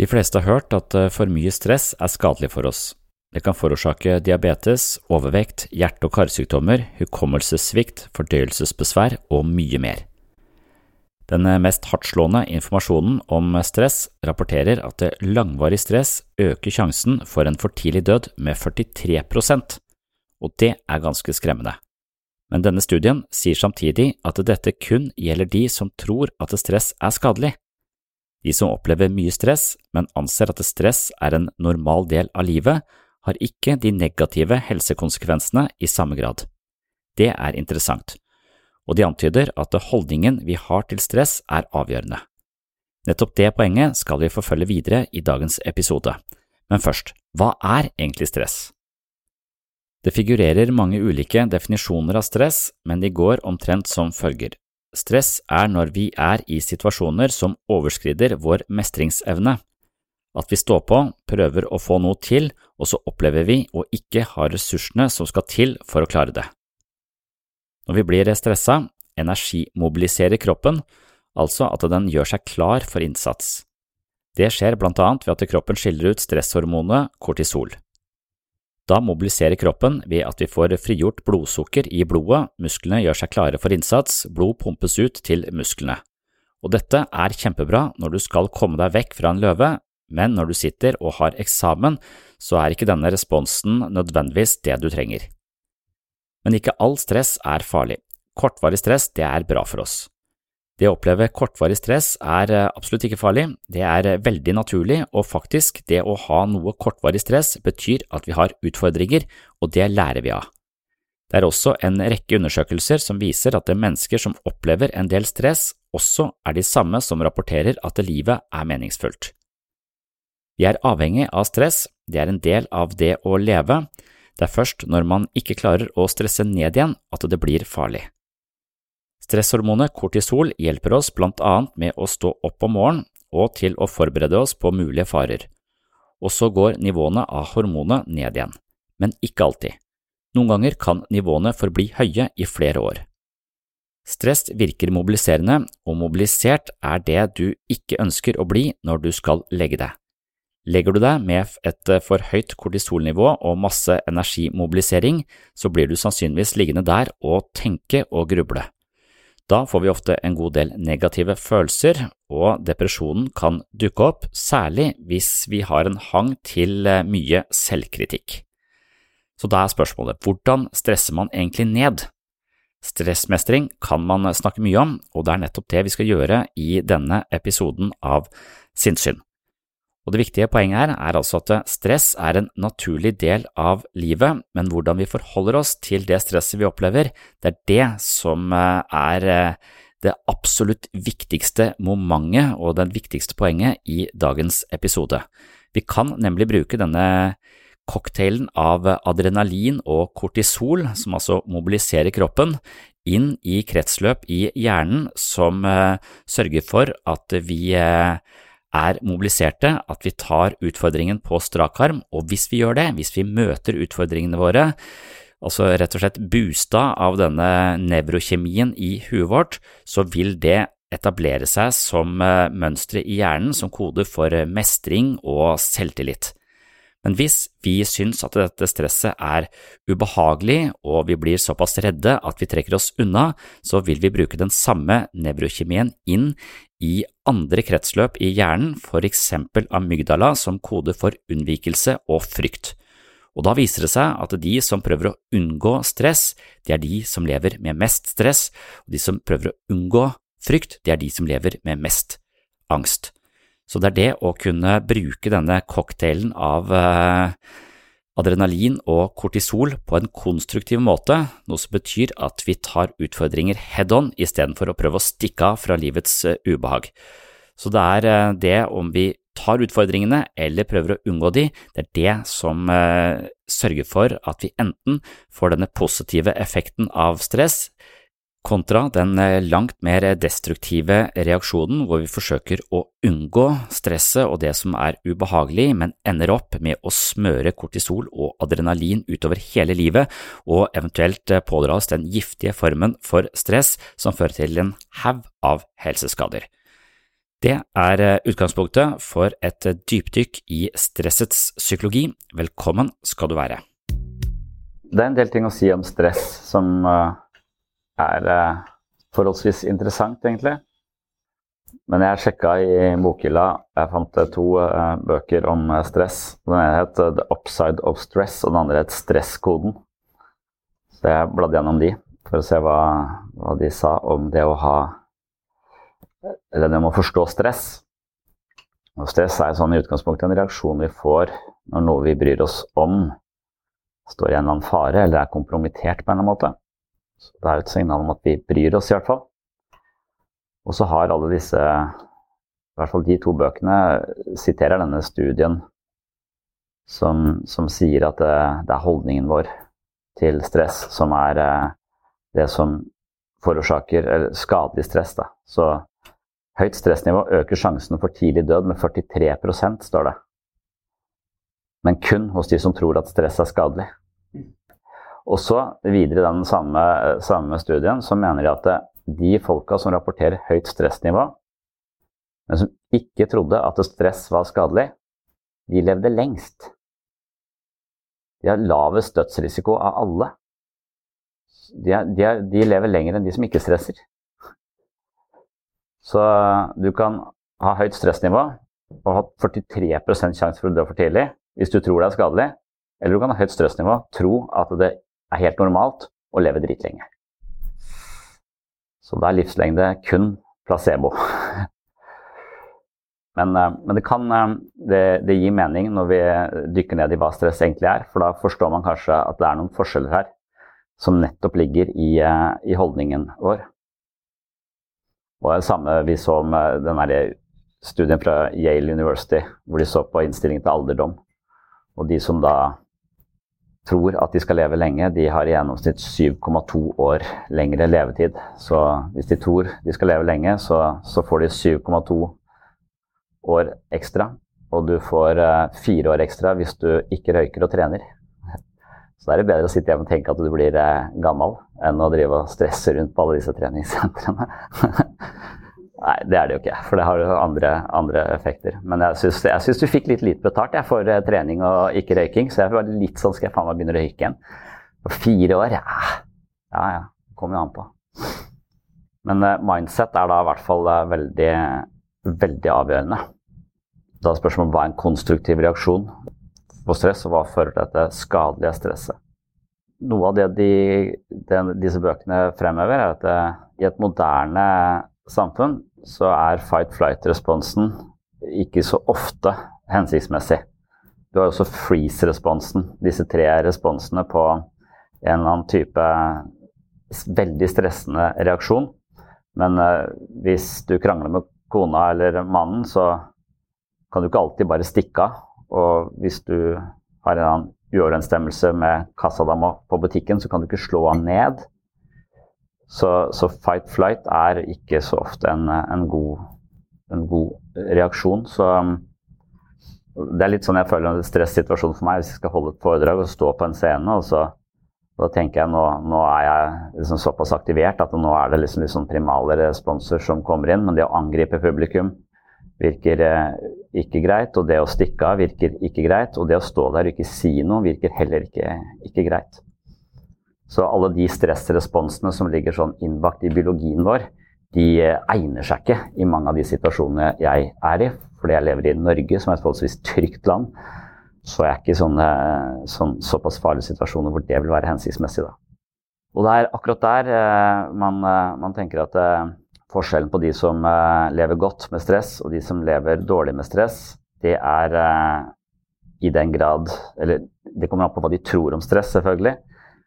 De fleste har hørt at eh, for mye stress er skadelig for oss. Det kan forårsake diabetes, overvekt, hjerte- og karsykdommer, hukommelsessvikt, fordøyelsesbesvær og mye mer. Den eh, mest hardtslående informasjonen om stress rapporterer at langvarig stress øker sjansen for en for tidlig død med 43% og det er ganske skremmende. Men denne studien sier samtidig at dette kun gjelder de som tror at stress er skadelig. De som opplever mye stress, men anser at stress er en normal del av livet, har ikke de negative helsekonsekvensene i samme grad. Det er interessant, og de antyder at holdningen vi har til stress er avgjørende. Nettopp det poenget skal vi forfølge videre i dagens episode, men først, hva er egentlig stress? Det figurerer mange ulike definisjoner av stress, men de går omtrent som følger. Stress er når vi er i situasjoner som overskrider vår mestringsevne. At vi står på, prøver å få noe til, og så opplever vi å ikke ha ressursene som skal til for å klare det. Når vi blir stressa, energimobiliserer kroppen, altså at den gjør seg klar for innsats. Det skjer blant annet ved at kroppen skiller ut stresshormonet kortisol. Da mobiliserer kroppen ved at vi får frigjort blodsukker i blodet, musklene gjør seg klare for innsats, blod pumpes ut til musklene. Og dette er kjempebra når du skal komme deg vekk fra en løve, men når du sitter og har eksamen, så er ikke denne responsen nødvendigvis det du trenger. Men ikke all stress er farlig. Kortvarig stress det er bra for oss. Det å oppleve kortvarig stress er eh, absolutt ikke farlig, det er eh, veldig naturlig, og faktisk, det å ha noe kortvarig stress betyr at vi har utfordringer, og det lærer vi av. Det er også en rekke undersøkelser som viser at det mennesker som opplever en del stress, også er de samme som rapporterer at livet er meningsfullt. Vi er avhengig av stress, det er en del av det å leve, det er først når man ikke klarer å stresse ned igjen at det blir farlig. Stresshormonet kortisol hjelper oss blant annet med å stå opp om morgenen og til å forberede oss på mulige farer, og så går nivåene av hormonet ned igjen, men ikke alltid. Noen ganger kan nivåene forbli høye i flere år. Stress virker mobiliserende, og mobilisert er det du ikke ønsker å bli når du skal legge deg. Legger du deg med et for høyt kortisolnivå og masse energimobilisering, så blir du sannsynligvis liggende der og tenke og gruble. Da får vi ofte en god del negative følelser, og depresjonen kan dukke opp, særlig hvis vi har en hang til eh, mye selvkritikk. Så da er spørsmålet hvordan stresser man egentlig ned? Stressmestring kan man snakke mye om, og det er nettopp det vi skal gjøre i denne episoden av Sinnssyn. Og Det viktige poenget her er altså at stress er en naturlig del av livet, men hvordan vi forholder oss til det stresset vi opplever, det er det som eh, er eh, det absolutt viktigste momentet og den viktigste poenget i dagens episode. Vi kan nemlig bruke denne cocktailen av adrenalin og kortisol, som altså mobiliserer kroppen, inn i kretsløp i hjernen som eh, sørger for at vi er mobiliserte, at vi tar utfordringen på strak arm, og hvis vi gjør det, hvis vi møter utfordringene våre, altså rett og slett boosta av denne nevrokjemien i huet vårt, så vil det etablere seg som mønstre i hjernen som kode for mestring og selvtillit. Men hvis vi syns at dette stresset er ubehagelig og vi blir såpass redde at vi trekker oss unna, så vil vi bruke den samme nevrokjemien inn i andre kretsløp i hjernen, for eksempel amygdala som kode for unnvikelse og frykt. Og da viser det seg at de som prøver å unngå stress, det er de som lever med mest stress, og de som prøver å unngå frykt, det er de som lever med mest angst. Så det er det å kunne bruke denne cocktailen av eh, adrenalin og kortisol på en konstruktiv måte, noe som betyr at vi tar utfordringer head on istedenfor å prøve å stikke av fra livets eh, ubehag. Så det er eh, det om vi tar utfordringene eller prøver å unngå de, det er det som sørger for at vi enten får denne positive effekten av stress, kontra den eh, langt mer destruktive reaksjonen hvor vi forsøker å unngå stresset og det som er ubehagelig, men ender opp med å smøre kortisol og adrenalin utover hele livet og eventuelt eh, pådra oss den giftige formen for stress som fører til en haug av helseskader. Det er eh, utgangspunktet for et dypdykk i stressets psykologi. Velkommen skal du være. Det er en del ting å si om stress som er eh, forholdsvis interessant, egentlig. Men jeg sjekka i bokhylla. Jeg fant eh, to uh, bøker om stress. Den ene het The Upside of Stress, og den andre het Stresskoden. Så jeg bladde gjennom de for å se hva, hva, de sa om det å ha Eller det om å forstå stress. Og stress er sånn i utgangspunktet en reaksjon vi får når noe vi bryr oss om, står i en eller annen fare eller er kompromittert på en eller annen måte. Så det er jo et signal om at vi bryr oss, i hvert fall. Og så har alle disse, i hvert fall de to bøkene, siterer denne studien som, som sier at det, det, er holdningen vår til stress som er eh, det som forårsaker skadelig stress. Da. Så høyt stressnivå øker sjansen for tidlig død med 43% står det. Men kun hos de som tror at stress er skadelig. Og så videre i den samme, samme, studien så mener de at de folka som rapporterer høyt stressnivå, men som ikke trodde at stress var skadelig, de levde lengst. De har lavest dødsrisiko av alle. De, er, de, er, de lever lenger enn de som ikke stresser. Så du kan ha høyt stressnivå og ha 43 sjanse for å dø for tidlig hvis du tror det er skadelig. Eller du kan ha høyt stressnivå, tro at det er helt normalt å leve dritlenge. Så da er livslengde kun placebo. Men, eh, men det, kan, eh, det, det, gir mening når vi dykker ned i hva stress egentlig er. For da forstår man kanskje at det er noen forskjeller her som nettopp ligger i, eh, i holdningen vår. Og det samme vi så med den studien fra Yale University, hvor de så på innstillingen til alderdom. Og de som da tror at de skal leve lenge, de har i gjennomsnitt 7,2 år lengre levetid. Så hvis de tror de skal leve lenge, så, så får de 7,2 år ekstra. Og du får uh, fire år ekstra hvis du ikke røyker og trener. Så da er det bedre å sitte hjemme og tenke at du blir uh, gammel, enn å drive og stresse rundt på alle disse treningssentrene. Nei, det er det jo ikke, for det har jo andre, andre effekter. Men jeg syns du fikk litt lite betalt jeg, for eh, trening og ikke røyking, så jeg var litt sånn skal jeg faen meg begynne å røyke igjen. For fire år, ja. Ja ja, Det kommer jo an på. Men uh, mindset er da i hvert fall uh, veldig, veldig avgjørende. Da er spørsmålet hva er en konstruktiv reaksjon på stress, og hva fører til dette skadelige stresset. Noe av det de, de, disse bøkene fremhever, er at uh, i et moderne samfunn så er fight-flight-responsen ikke så ofte hensiktsmessig. Du har også freeze-responsen, disse tre responsene på en eller annen type veldig stressende reaksjon. Men uh, hvis du krangler med kona eller mannen, så kan du ikke alltid bare stikke av. Og hvis du har en annen uoverensstemmelse med kassadama på butikken, så kan du ikke slå han ned. Så, så fight-flight er ikke så ofte en, en, god, en, god, reaksjon. Så det er litt sånn jeg føler en stressituasjon for meg hvis jeg skal holde et foredrag og stå på en scene. og så da tenker jeg nå, nå er jeg liksom såpass aktivert at nå er det liksom, liksom primale responser som kommer inn. Men det å angripe publikum virker eh, ikke greit. Og det å stikke av virker ikke greit. Og det å stå der og ikke si noe virker heller ikke, ikke greit. Så alle de stressresponsene som ligger sånn innbakt i biologien vår, de eh, egner seg ikke i mange av de situasjonene jeg er i. Fordi jeg lever i Norge, som er et forholdsvis trygt land så er jeg ikke i sånne, sånn, såpass farlige situasjoner hvor det vil være hensiktsmessig. Da. Og det er akkurat der eh, man, eh, man, tenker at eh, forskjellen på de som eh, lever godt med stress, og de som lever dårlig med stress, det er eh, i den grad Eller det kommer an på hva de tror om stress, selvfølgelig.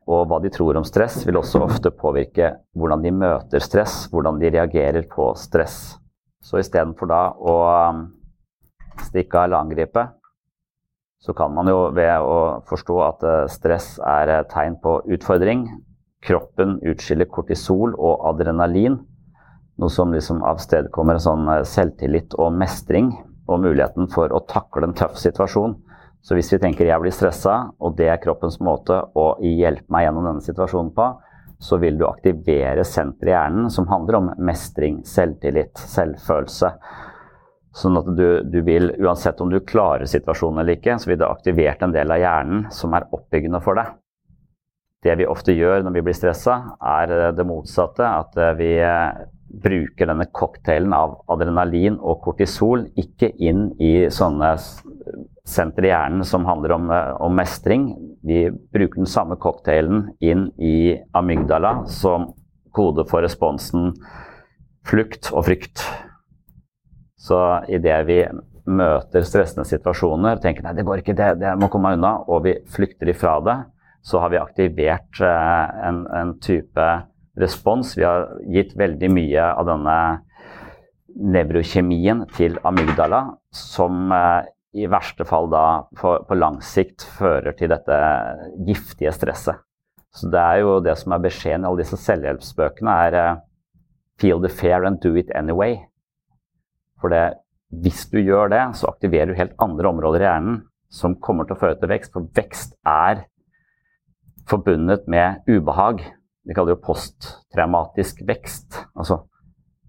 Og hva de tror om stress, vil også ofte påvirke hvordan de møter stress, hvordan de reagerer på stress. Så istedenfor da å eh, stikke av angripe, så kan man jo ved å forstå at eh, stress er tegn på utfordring. Kroppen utskiller kortisol og adrenalin, noe som liksom avstedkommer sånn eh, selvtillit og mestring og muligheten for å takle en tøff situasjon. Så hvis vi tenker jeg blir stressa, og det er kroppens måte å hjelpe meg gjennom denne situasjonen på, så vil du aktivere senteret i hjernen som handler om mestring, selvtillit, selvfølelse. Sånn at du, du, vil, uansett om du klarer situasjonen eller ikke, så vil du ha aktivert en del av hjernen som er oppbyggende for deg. Det vi ofte gjør når vi blir stressa, er eh, det motsatte. At eh, vi eh, bruker denne cocktailen av adrenalin og kortisol ikke inn i sånne sentre i hjernen som handler om, om mestring. Vi bruker den samme cocktailen inn i amygdala som kode for responsen flukt og frykt. Så idet vi møter stressende situasjoner, tenker nei, det går ikke, det, det må komme unna, og vi flykter ifra det, så har vi aktivert eh, en, en, type respons. Vi har gitt veldig mye av denne nevrokjemien til amygdala, som eh, i verste fall da på, på lang sikt fører til dette giftige stresset. Så det er jo det som er beskjeden i alle disse selvhjelpsbøkene, er eh, feel the fear and do it anyway. For det, hvis du gjør det, så aktiverer du helt andre områder i hjernen som kommer til å føre til vekst. For vekst er forbundet med ubehag. Vi kaller det jo posttraumatisk vekst. Altså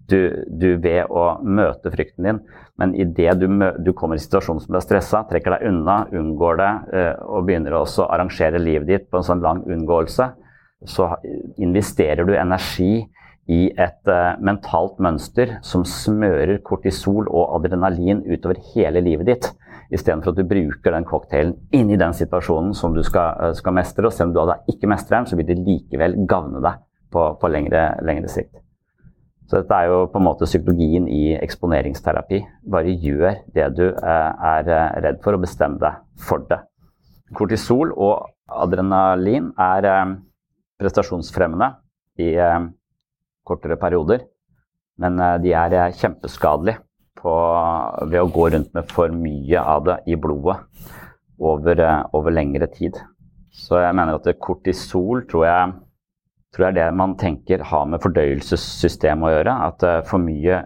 du, du ved å møte frykten din, men idet du, du kommer i situasjonen som du er stressa, trekker deg unna, unngår det eh, og begynner å arrangere livet ditt på en sånn lang unngåelse, så investerer du energi i et uh, mentalt mønster som smører kortisol og adrenalin utover hele livet ditt, istedenfor at du bruker den cocktailen inn i den situasjonen som du skal, uh, skal mestre. Og selv om du da ikke mestrer den, så vil det likevel gagne deg på, på lengre, lengre, sikt. Så dette er jo på en måte psykologien i eksponeringsterapi. Bare gjør det du uh, er redd for, og bestem deg for det. Kortisol og adrenalin er prestasjonsfremmende i kortere perioder. Men eh, de er eh, kjempeskadelige ved å gå rundt med for mye av det i blodet over, eh, over lengre tid. Så jeg mener at kortisol tror jeg, tror jeg det man tenker har med fordøyelsessystemet å gjøre. At for mye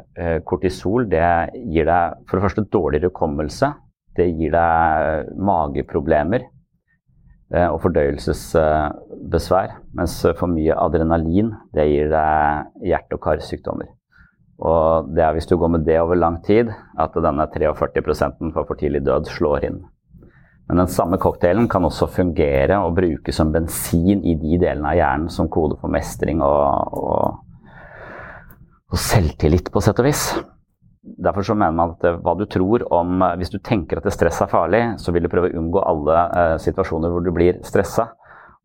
kortisol det gir deg for det første dårligere hukommelse. Det gir deg mageproblemer og fordøyelsesbesvær. mens for mye adrenalin det gir deg hjerte- og karsykdommer. Og det er hvis du går med det over lang tid, at denne 43 for for tidlig død slår inn. Men den samme cocktailen kan også fungere og brukes som bensin i de delene av hjernen som kode for mestring og, og, og selvtillit, på sett og vis. Derfor så mener man at hva du tror om Hvis du tenker at stress er farlig, så vil du prøve å unngå alle eh, situasjoner hvor du blir stressa.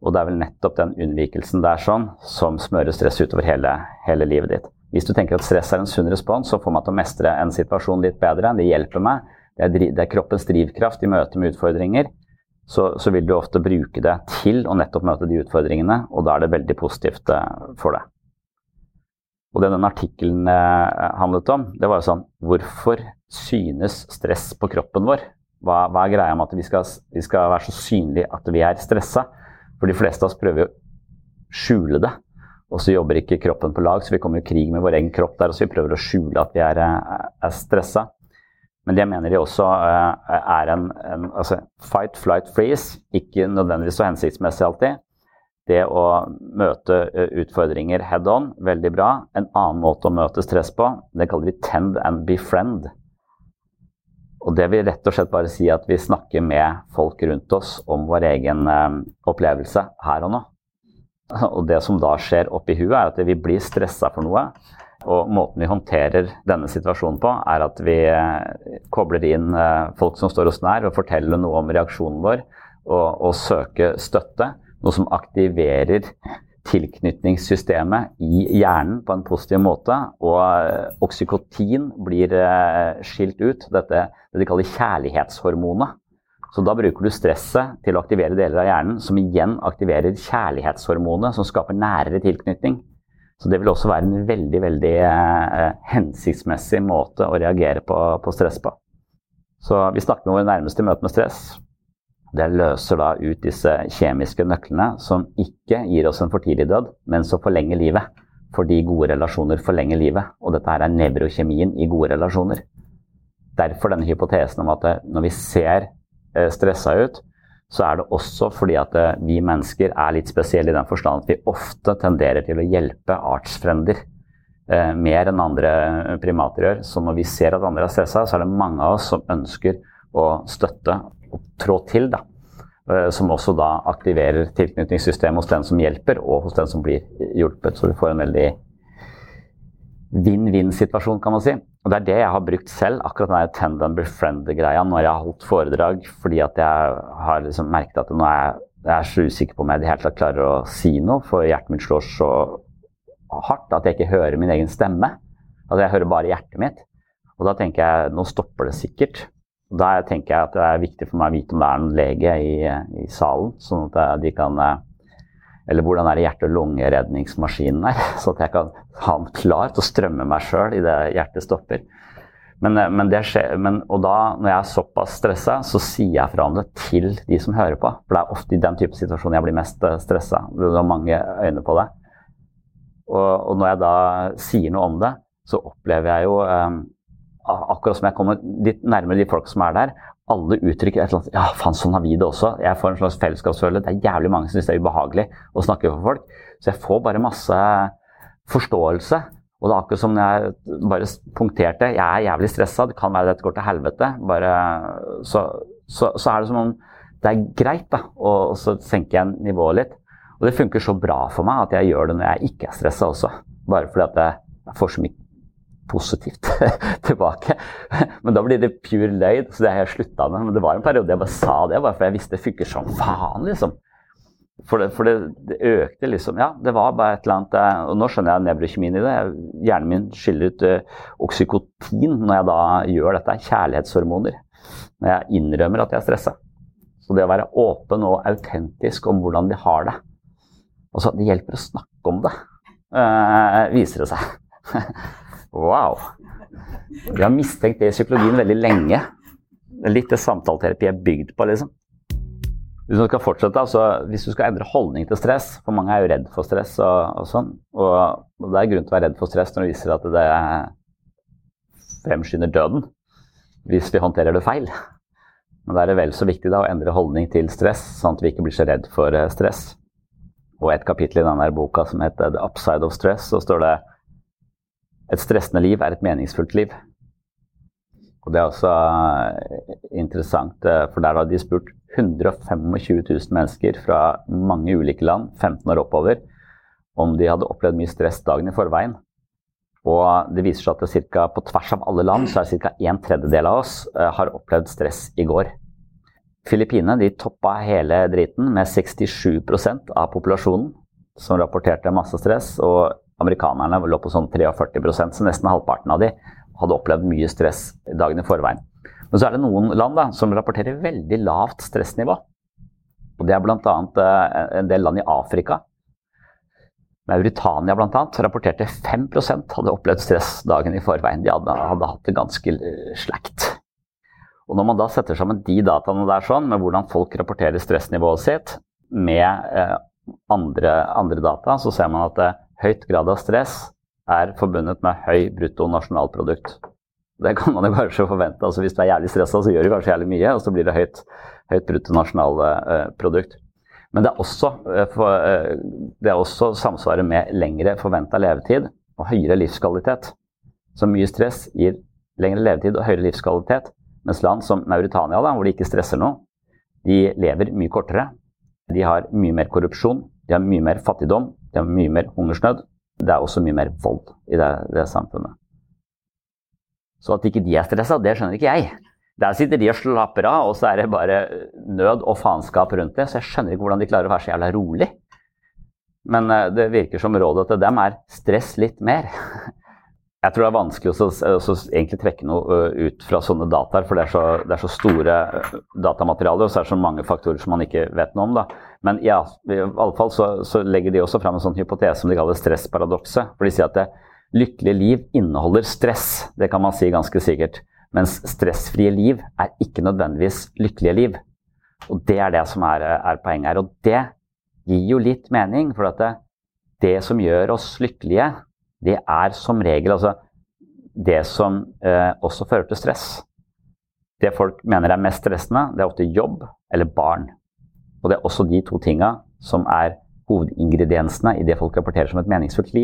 Og det er vel nettopp den unnvikelsen der sånn som smører stress utover hele, hele, livet ditt. Hvis du tenker at stress er en sunn respons, så får man til å mestre en situasjon litt bedre. Det hjelper meg. Det er, det er kroppens drivkraft i møte med utfordringer. Så, så, vil du ofte bruke det til å nettopp møte de utfordringene, og da er det veldig positivt eh, for deg. Og det den artikkelen eh, handlet om, det var jo sånn Hvorfor synes stress på kroppen vår? Hva, hva er greia med at vi skal, vi skal være så synlige at vi er stressa? For de fleste av oss prøver jo å skjule det. Og så jobber ikke kroppen på lag, så vi kommer i krig med vår egen kropp der. Og så vi prøver å skjule at vi er, er stressa. Men det mener de også er en, en altså fight, flight, freeze. Ikke nødvendigvis så hensiktsmessig alltid. Det å møte utfordringer head on, veldig bra. En annen måte å møte stress på, det kaller vi tend and befriend. Og det vil rett og slett bare si at vi snakker med folk rundt oss om vår egen opplevelse her og nå. Og det som da skjer oppi huet, er at vi blir stressa for noe. Og måten vi håndterer denne situasjonen på, er at vi kobler inn folk som står oss nær, og forteller noe om reaksjonen vår, og, og søker støtte. Noe som aktiverer tilknytningssystemet i hjernen på en positiv måte. Og oksykotin blir skilt ut, dette det de kaller kjærlighetshormonet. Så da bruker du stresset til å aktivere deler av hjernen, som igjen aktiverer kjærlighetshormonet, som skaper nærere tilknytning. Så det vil også være en veldig, veldig eh, hensiktsmessig måte å reagere på, på, stress på. Så vi snakker med våre nærmeste i møte med stress. Det løser da ut disse kjemiske nøklene som ikke gir oss en for tidlig død, men som forlenger livet. Fordi gode relasjoner forlenger livet. Og dette her er nevrokjemien i gode relasjoner. Derfor denne hypotesen om at når vi ser Eh, stressa ut, så er det også fordi at eh, vi mennesker er litt spesielle i den forstand at vi ofte tenderer til å hjelpe artsfrender eh, mer enn andre primater gjør. Så når vi ser at andre er stressa, så er det mange av oss som ønsker å støtte og trå til. da. Som også da aktiverer tilknytningssystemet hos den som hjelper, og hos den som blir hjulpet. Så vi får en veldig vinn-vinn-situasjon, kan man si. Og Det er det jeg har brukt selv, akkurat den tend and befriend-greia når jeg har holdt foredrag. Fordi at jeg har liksom merket at nå er jeg, er så usikker på om jeg i det hele tatt klarer å si noe, for hjertet mitt slår så hardt at jeg ikke hører min egen stemme. Altså Jeg hører bare hjertet mitt. Og da tenker jeg nå stopper det sikkert. Da tenker jeg at det er viktig for meg å vite om det er en lege i, i salen, sånn at de kan eller hvordan er det hjerte- og lungeredningsmaskinen er, så at jeg kan ha den klar til å strømme meg sjøl idet hjertet stopper. Men, eh, men, det skjer, men, og da, når jeg er såpass stressa, så sier jeg fra om det til de som hører på. For det er ofte i den type situasjoner jeg blir mest eh, stressa. Du har mange øyne på det. Og, og, når jeg da sier noe om det, så opplever jeg jo eh, Akkurat som jeg kommer litt nærmere de folk som er der, alle uttrykker et eller annet Ja, faen, sånn har vi det også. Jeg får en slags fellesskapsfølelse. Det er jævlig mange som syns det er ubehagelig å snakke for folk. Så jeg får bare masse forståelse. Og det er akkurat som jeg bare punkterte. Jeg er jævlig stressa, det kan være dette går til helvete. Bare, så, så, så, er det som om det er greit, da. Og, så senker nivået litt. Og det funker så bra for meg at jeg gjør det når jeg ikke er stressa også. Bare fordi at jeg får så mye positivt tilbake. Men da blir det pure løyd, så det har jeg slutta med. Men det var en periode jeg bare sa det, bare for jeg visste det funker som faen, liksom. For, det, for det, det, økte liksom Ja, det var bare et eller annet eh, Og nå skjønner jeg nevrokjemien i det. Hjernen min skiller ut uh, oksykotin når jeg da gjør dette. Kjærlighetshormoner. Når jeg innrømmer at jeg er stressa. Så det å være åpen og autentisk om hvordan vi har det Altså, det hjelper å snakke om det, uh, viser det seg. Wow. Vi har mistenkt det i psykologien veldig lenge. Litt det samtaleterapi er bygd på, liksom. Hvis du skal fortsette, altså, hvis du skal endre holdning til stress For mange er jo redd for stress og, og sånn. Og, og, det er grunn til å være redd for stress når det viser at det fremskynder døden. Hvis vi håndterer det feil. Men da er det vel så viktig da, å endre holdning til stress, sånn at vi ikke blir så redd for eh, stress. Og et kapittel i denne boka som heter 'The Upside of Stress', så står det et stressende liv er et meningsfullt liv. Og Det er også eh, interessant, eh, for der har de spurt 125 000 mennesker fra mange ulike land, 15 år oppover, om de hadde opplevd mye stress dagen i forveien. Og det viser seg at cirka, på tvers av alle land så er ca. en tredjedel av oss uh, har opplevd stress i går. Filippinene toppa hele driten med 67% av populasjonen som rapporterte masse stress. Og Amerikanerne lå på sånn 43% så nesten halvparten av de hadde opplevd mye stress dagen i forveien. Men så er det noen land da, som rapporterer veldig lavt stressnivå. Og Det er bl.a. Eh, en del land i Afrika. Mauritania bl.a. rapporterte 5% hadde opplevd stress dagen i forveien. De hadde, hadde hatt det ganske eh, slakt. Og Når man da setter sammen de dataene der sånn, med hvordan folk rapporterer stressnivået sitt, med eh, andre, andre, data, så ser man at høyt grad av stress er forbundet med høy bruttonasjonalprodukt. Det kan man jo kanskje forvente. altså Hvis du er jævlig stressa, så gjør du kanskje jævlig mye, og så blir det høyt, høyt bruttonasjonalprodukt. Men det er også, det er også samsvaret med lengre forventa levetid og høyere livskvalitet. Så mye stress gir lengre levetid og høyere livskvalitet. Mens land som Mauritania, da, hvor de ikke stresser noe, de lever mye kortere. De har mye mer korrupsjon, de har mye mer fattigdom, de er mye mer hungersnød. Det er også mye mer vold i det, det samfunnet. Så at ikke de er stressa, det skjønner ikke jeg. Der sitter de og slapper av, og så er det bare nød og faenskap rundt det. Så jeg skjønner ikke hvordan de klarer å være så jævla rolig. Men eh, det virker som rådet til dem er stress litt mer. Jeg tror det er vanskelig å, å egentlig trekke noe ut fra sånne data, for det er så, det er så store datamaterialer, og så er det så mange faktorer som man ikke vet noe om. Da. Men ja, i alle fall så, så legger de også fram en sånn hypotese som de kaller stressparadokset. For de sier at det lykkelige liv inneholder stress, det kan man si ganske sikkert. Mens stressfrie liv er ikke nødvendigvis lykkelige liv. Og det er det som er, er poenget her. Og det gir jo litt mening, for at det, det som gjør oss lykkelige, det er som regel altså det som eh, også fører til stress. Det folk mener er mest stressende, det er ofte jobb eller barn. Og det er også de to tinga som er hovedingrediensene i det folk rapporterer som et meningsfullt liv.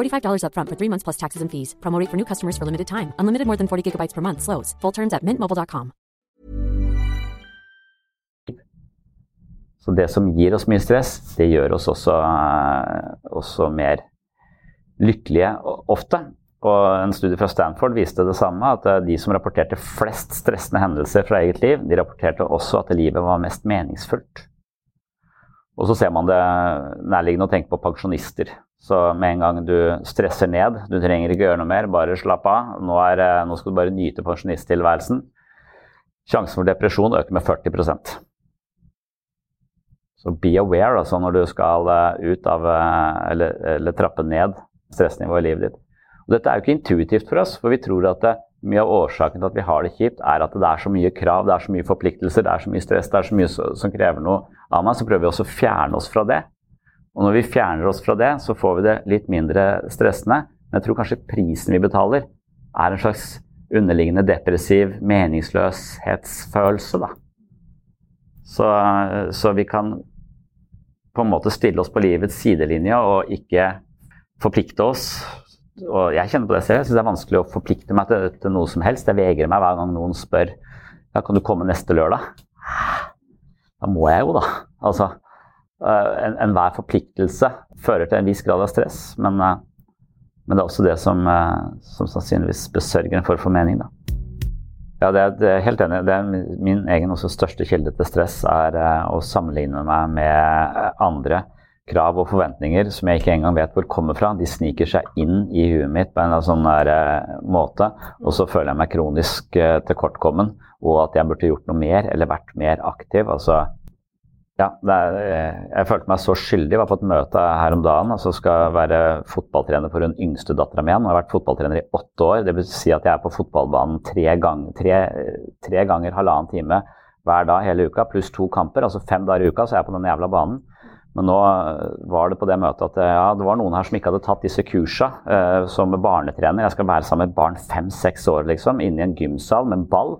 $45 upfront for three months plus taxes and fees. Promo for new customers for limited time. Unlimited more than 40 gigabytes per month. Slows. Full terms at mintmobile.com. Så det som gir oss mye stress, det gjør oss også, uh, også mer lykkelige ofte. Og en studie fra Stanford viste det samme, at eh, de som rapporterte flest stressende hendelser fra eget liv, de rapporterte også at livet var mest meningsfullt. Og så ser man det nærliggende å tenke på pensjonister. Så med en gang du stresser ned, du trenger ikke gjøre noe mer, bare slapp av. Nå, er, eh, nå skal du bare nyte pensjonisttilværelsen. Sjansen for depresjon øker med 40% Så be aware altså, når du skal eh, ut av eh, eller, eller trappe ned stressnivået i livet ditt. Og dette er jo ikke intuitivt for oss, for vi tror at det, mye av årsaken til at vi har det kjipt, er at det er så mye krav, det er så mye forpliktelser, det er så mye stress, det er så mye som krever noe av meg. Så prøver vi også å fjerne oss fra det. Og når vi fjerner oss fra det, så får vi det litt mindre stressende. Men jeg tror kanskje prisen vi betaler, er en slags underliggende depressiv meningsløshetsfølelse, da. Så, så, vi kan på en måte stille oss på livets sidelinje og ikke forplikte oss. Og jeg kjenner på det selv. Jeg syns det er vanskelig å forplikte meg til, til, noe som helst. Jeg vegrer meg hver gang noen spør ja, kan du komme neste lørdag. Da må jeg jo, da. Altså, enhver en forpliktelse fører til en viss grad av stress, men, eh, men det er også det som, eh, som sannsynligvis besørger en form for mening. Da. Ja, det er, det er helt enig. Det er min egen også største kilde til stress er å sammenligne meg med andre krav og forventninger som jeg ikke engang vet hvor kommer fra. De sniker seg inn i huet mitt på en sånn måte, og så føler jeg meg kronisk tilkortkommen og at jeg burde gjort noe mer eller vært mer aktiv. altså Ja, er, jeg følte meg så skyldig. Jeg var på et møte her om dagen. altså Skal være fotballtrener for den yngste dattera mi. Jeg har vært fotballtrener i åtte år. Det vil si at jeg er på fotballbanen tre, gang, tre, tre ganger halvannen time hver dag hele uka, pluss to kamper. Altså fem dager i uka så er jeg på den jævla banen. Men nå var det på det møtet at ja, det var noen her som ikke hadde tatt disse kursa eh, som barnetrener. Jeg skal være sammen med et barn fem-seks år, liksom, inne i en gymsal med en ball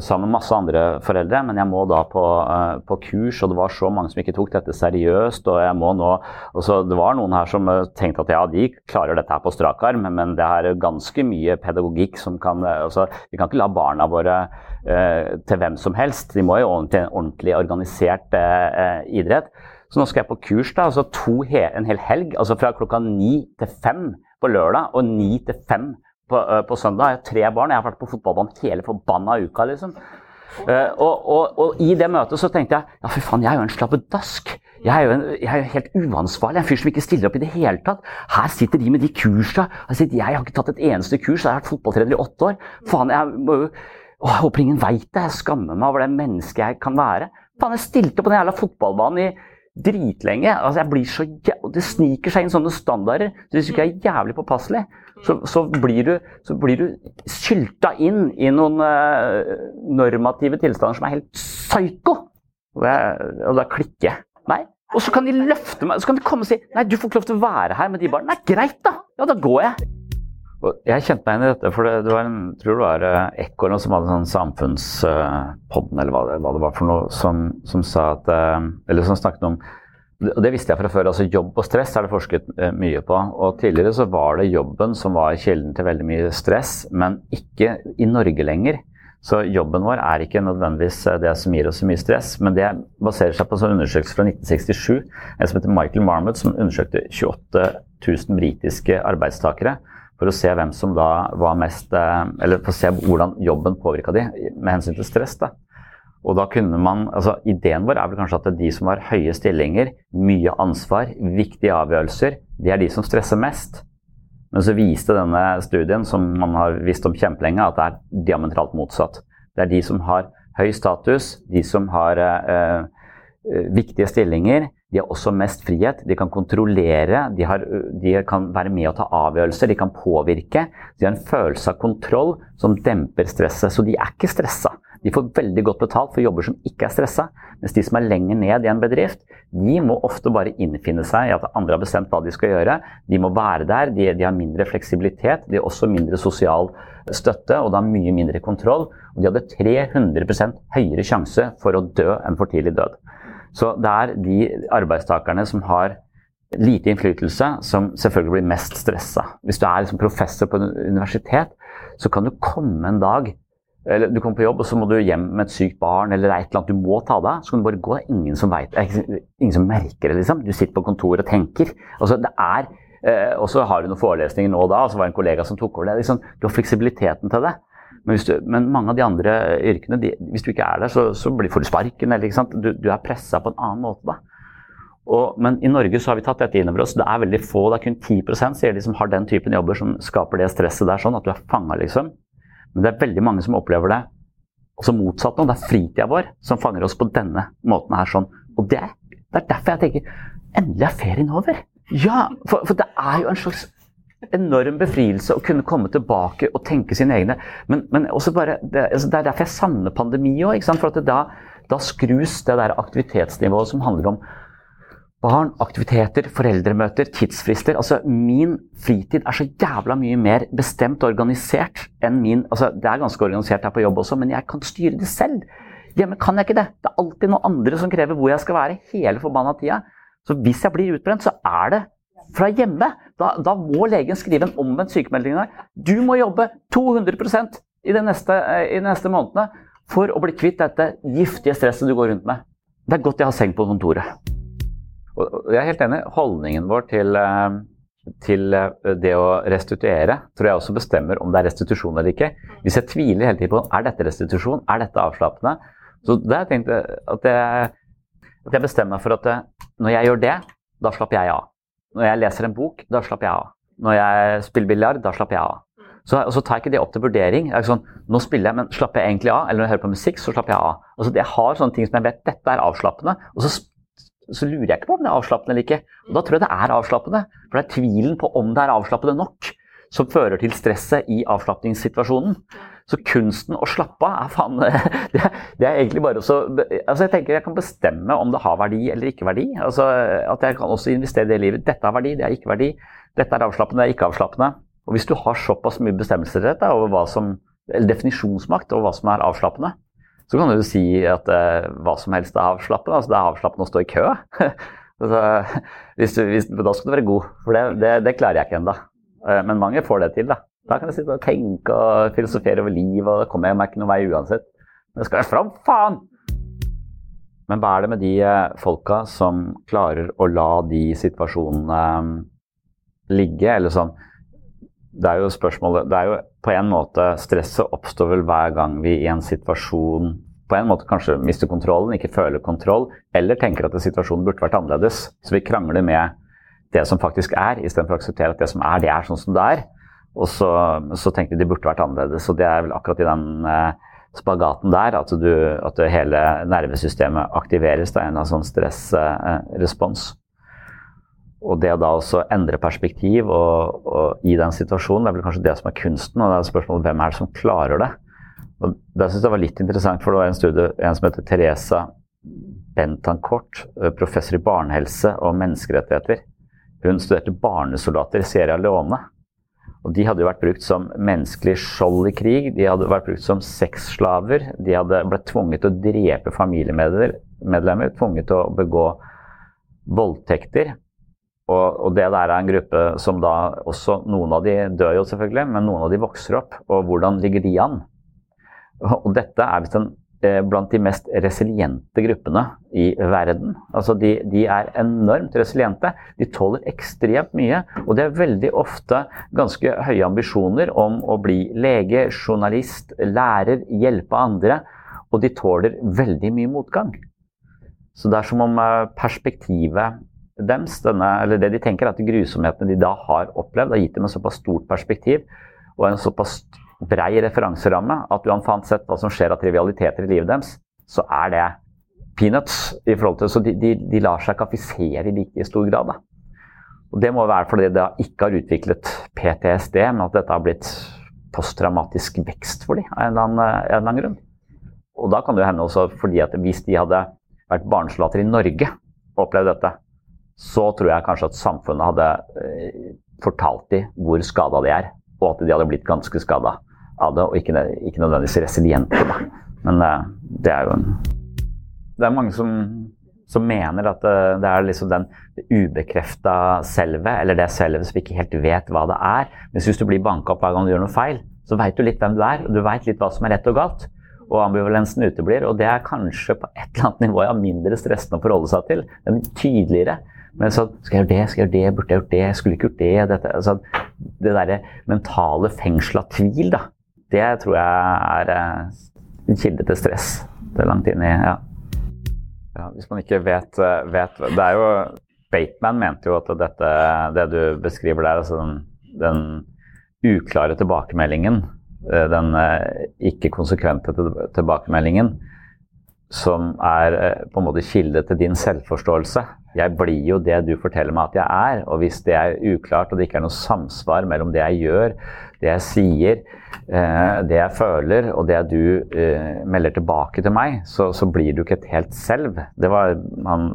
sammen med masse andre foreldre, men jeg må da på, uh, på, kurs, og det var så mange som ikke tok dette seriøst. og jeg må nå, og så Det var noen her som uh, tenkte at ja, de klarer dette her på strak arm, men, det er ganske mye pedagogikk som kan uh, altså, Vi kan ikke la barna våre til hvem som helst. De må jo til en ordentlig organisert idrett. Så nå skal jeg på kurs da, altså to en hel helg, altså fra klokka ni til fem på lørdag og ni til fem på, uh, på, søndag. Jeg har tre barn. Jeg har vært på fotballbanen hele forbanna uka, liksom. Uh, og, og, og, i det møtet så tenkte jeg ja, fy faen, jeg er jo en slabbedask. Jeg er jo en, jeg er helt uansvarlig. En fyr som ikke stiller opp i det hele tatt. Her sitter de med de kursa. Jeg, jeg har ikke tatt et eneste kurs. Jeg har vært fotballtrener i åtte år. Faen, jeg må å, jeg håper ingen veit det. Jeg skammer meg over det mennesket jeg kan være. Faen, jeg stilte på den jævla fotballbanen i dritlenge. Altså, jeg blir så Det sniker seg inn sånne standarder. Så hvis du ikke er jævlig påpasselig, så, så, blir du, så blir du sylta inn i noen uh, normative tilstander som er helt psyko. Og, jeg, og da klikker jeg. Nei. Og så kan de løfte meg, så kan de komme og si Nei, du får ikke lov til å være her med de barna. Nei, greit, da. Ja, da går jeg. Og jeg kjente meg igjen i dette, for det, det var en, tror det var uh, Ekorn som hadde sånn Samfunnspodden, uh, eller hva det, hva det, var for noe, som, som at Eller som snakket om og Det visste jeg fra før. altså Jobb og stress er det forsket eh, mye på. og Tidligere så var det jobben som var kilden til veldig mye stress, men ikke i Norge lenger. Så jobben vår er ikke nødvendigvis eh, det som gir oss så mye stress, men det baserer seg på en undersøkelse fra 1967. En som heter Michael Marmot, som undersøkte 28 000 britiske arbeidstakere for å se hvem som da var mest eh, Eller for å se hvordan jobben påvirka de med hensyn til stress. da. Og da kunne man, altså Ideen vår er vel kanskje at de som har høye stillinger, mye ansvar, viktige avgjørelser, det er de som stresser mest. Men så viste denne studien, som man har visst om kjempelenge, at det er diametralt motsatt. Det er de som har høy status, de som har eh, eh viktige stillinger, de har også mest frihet. De kan kontrollere, de, har, de, kan være med å ta avgjørelser, de kan påvirke. De har en følelse av kontroll som demper stresset. Så de er ikke stressa. De får veldig godt betalt for jobber som ikke er stressa. Mens de som er lenger ned i en bedrift, de må ofte bare innfinne seg i at andre har bestemt hva de skal gjøre. De må være der, de, de har mindre fleksibilitet, de har også mindre sosial støtte og da mye mindre kontroll. Og de hadde 300 høyere sjanse for å dø enn for tidlig død. Så det er de arbeidstakerne som har lite innflytelse, som selvfølgelig blir mest stressa. Hvis du er liksom professor på en universitet, så kan du komme en dag eller du kommer på jobb, og så må du hjem med et sykt barn eller et eller annet du må ta deg av. Så kan du bare gå. Ingen som vet, ingen som merker det, liksom. Du sitter på kontoret og tenker. Altså, det er, eh, og så har du noen forelesninger nå og da, og så var det en kollega som tok over det. Liksom, du har fleksibiliteten til det. Men, du, men, mange av de andre yrkene, de, hvis du ikke er der, så, så blir, får du sparken. Eller, du, du, er pressa på en annen måte. da. Og, men i Norge så har vi tatt dette inn over oss. Det er veldig få, det er kun 10 sier de som har den typen jobber som skaper det stresset der, sånn at du er fanga, liksom. Men det er veldig mange som opplever det også motsatt nå. Det er fritida vår som fanger oss på denne måten her. sånn. Og det det er derfor jeg tenker endelig er ferien over. Ja, for, for, det er jo en slags enorm befrielse å kunne komme tilbake og tenke sine egne Men, men bare, det, altså, det, er derfor jeg savner pandemi òg. For da, da skrus det der aktivitetsnivået som handler om Barn, aktiviteter, foreldremøter, tidsfrister. Altså, min fritid er så jævla mye mer bestemt og organisert enn min altså, Det er ganske organisert her på jobb også, men jeg kan styre det selv. Hjemme kan jeg ikke det. Det er alltid noen andre som krever hvor jeg skal være hele forbanna tida. Så hvis jeg blir utbrent, så er det fra hjemme. Da, da må legen skrive en omvendt sykemelding der. Du må jobbe 200 i de neste, i de neste månedene for å bli kvitt dette giftige stresset du går rundt med. Det er godt jeg har seng på kontoret. Og jeg er helt enig. Holdningen vår til, eh, til, eh, det å restituere tror jeg også bestemmer om det er restitusjon eller ikke. Hvis jeg tviler hele tiden på er dette restitusjon, er dette avslappende, så da har jeg at jeg, at jeg bestemmer meg for at eh, når jeg gjør det, da slapper jeg av. Når jeg leser en bok, da slapper jeg av. Når jeg spiller biljard, da slapper jeg av. Så, og så tar jeg ikke det opp til vurdering. Er sånn, nå spiller jeg, men slapper jeg egentlig av? Eller når jeg hører på musikk, så slapper jeg av. Altså, jeg har sånne ting som jeg vet dette er avslappende, og så, så lurer jeg ikke på om det er avslappende eller ikke. Og da tror jeg det er avslappende. For det er tvilen på om det er avslappende nok som fører til stresset i avslapningssituasjonen. Så kunsten å slappe av er faen det, det er egentlig bare også altså Jeg tenker jeg kan bestemme om det har verdi eller ikke verdi. Altså At jeg kan også investere i det livet. Dette har verdi, det er ikke verdi. Dette er avslappende, det er ikke avslappende. Og hvis du har såpass mye bestemmelsesrett over hva som, eller definisjonsmakt over hva som er avslappende, så kan du si at uh, hva som helst er avslappende. Altså det er avslappende å stå i kø. altså, hvis du, hvis, da skal du være god, for det, det, det klarer jeg ikke ennå. Uh, men mange får det til. Da Da kan jeg sitte og tenke og filosofere over livet, og da kommer jeg meg ikke noen vei uansett. Men det skal jeg fram, faen! Men hva er det med de uh, folka som klarer å la de situasjonene um, ligge, eller sånn det er jo spørsmålet Det er jo på en måte Stresset oppstår vel hver gang vi i en situasjon på en måte kanskje mister kontrollen, ikke føler kontroll, eller tenker at situasjonen burde vært annerledes. Så vi krangler med det som faktisk er, istedenfor å akseptere at det som er, det er sånn som det er. Og så, så tenkte det burde vært annerledes. Og det er vel akkurat i den eh, spagaten der at, du, at hele nervesystemet aktiveres Det er en sånn stressrespons. Eh, og det å da også endre perspektiv og, og, i den situasjonen, det er vel kanskje det som er kunsten. Og det er spørsmålet hvem er det som klarer det. Og Det syns jeg var litt interessant, for det var en studie, en som heter Teresa Bentancourt, eh, professor i barnehelse og menneskerettigheter. Hun studerte barnesoldater i Sierra Leone. Og de hadde jo vært brukt som menneskelig skjold i krig. De hadde vært brukt som sexslaver. De hadde blitt tvunget til å drepe familiemedlemmer, tvunget til å begå voldtekter. Og, og, det der er en gruppe som da også Noen av de dør jo selvfølgelig, men noen av de vokser opp. Og hvordan ligger de an? Og dette er visst eh, blant de mest resiliente gruppene i verden. Altså de, de, er enormt resiliente. De tåler ekstremt mye. Og de har veldig ofte ganske høye ambisjoner om å bli lege, journalist, lærer, hjelpe andre. Og de tåler veldig mye motgang. Så det er som om eh, perspektivet deres, denne, eller det de tenker, er at grusomhetene de da har opplevd, har gitt dem en såpass stort perspektiv og en såpass brei referanseramme at uansett hva som skjer av trivialiteter i livet deres, så er det peanuts. i forhold til, Så de, de, de lar seg ikke i like stor grad. Da. Og Det må være fordi det ikke har utviklet PTSD, men at dette har blitt posttraumatisk vekst for dem av en eller annen, en eller annen grunn. Og da kan det hende også fordi at hvis de hadde vært barnesoldater i Norge og opplevd dette, så tror jeg kanskje at samfunnet hadde eh, fortalt dem hvor skada de er, og at de hadde blitt ganske skada av det, og ikke, ikke nødvendigvis resiliente. Da. Men det, det er jo en Det er mange som, som mener at det, eh, det er liksom den ubekrefta selvet, eller det selvet som ikke helt vet hva det er. Men hvis du blir banka opp hver gang du gjør noe feil, så veit du litt hvem du er, og du veit litt hva som er rett og galt. Og ambivalensen uteblir, og det er kanskje på et eller annet nivå ja, mindre stressende å forholde seg til. Er tydeligere. Men så skal jeg gjøre det, skal jeg gjøre det, burde jeg gjort det, skulle ikke gjort det. Dette, altså, det derre mentale fengsel av tvil, da, det tror jeg er eh, en kilde til stress. Det er langt inn i ja. ja. Hvis man ikke vet, eh, vet Det er jo Bateman mente jo at dette, det du beskriver der, altså den, den uklare tilbakemeldingen, eh, den ikke konsekvente tilbakemeldingen, som er på en måte kilde til din selvforståelse, jeg blir jo det du forteller meg at jeg er. Og hvis det er uklart og det ikke er noe samsvar mellom det jeg gjør, det jeg sier, eh, det jeg føler og det du eh, melder tilbake til meg, så, så, blir du ikke et helt selv. Det var han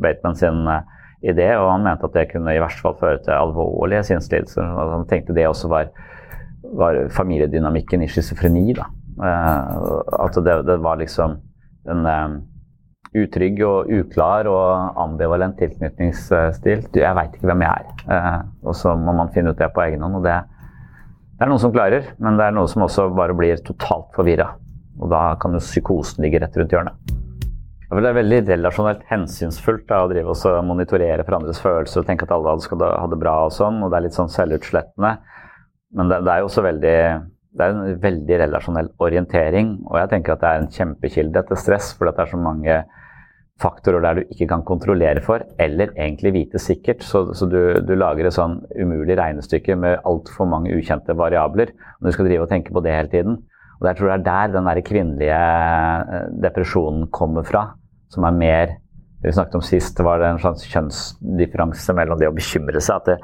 Bateman sin eh, idé, og han mente at det kunne i hvert fall føre til alvorlige sinnslidelser. Han tenkte det også var, var familiedynamikken i schizofreni. At det, det, var liksom en utrygg og uklar og ambivalent tilknytningsstil. Jeg veit ikke hvem jeg er. Eh, og så må man finne ut det på egen hånd. og det, det, er noen som klarer, men det er noen som også bare blir totalt forvirra. Og da kan jo psykosen ligge rett rundt hjørnet. Det er veldig relasjonelt hensynsfullt da, å drive og monitorere for andres følelser og tenke at alle skal ha det bra og sånn, og det er litt sånn selvutslettende. Men det, det er jo også veldig det er en veldig relasjonell orientering, og jeg tenker at det er en kjempekilde til stress, for det er så mange faktorer der du ikke kan kontrollere for, eller egentlig vite sikkert. Så, så du, du, lager et sånn umulig regnestykke med altfor mange ukjente variabler. Og du skal drive og tenke på det hele tiden. Og jeg tror det er der den der kvinnelige eh, depresjonen kommer fra. Som er mer det vi snakket om sist, var det en slags kjønnsdifferanse mellom det å bekymre seg. At, det,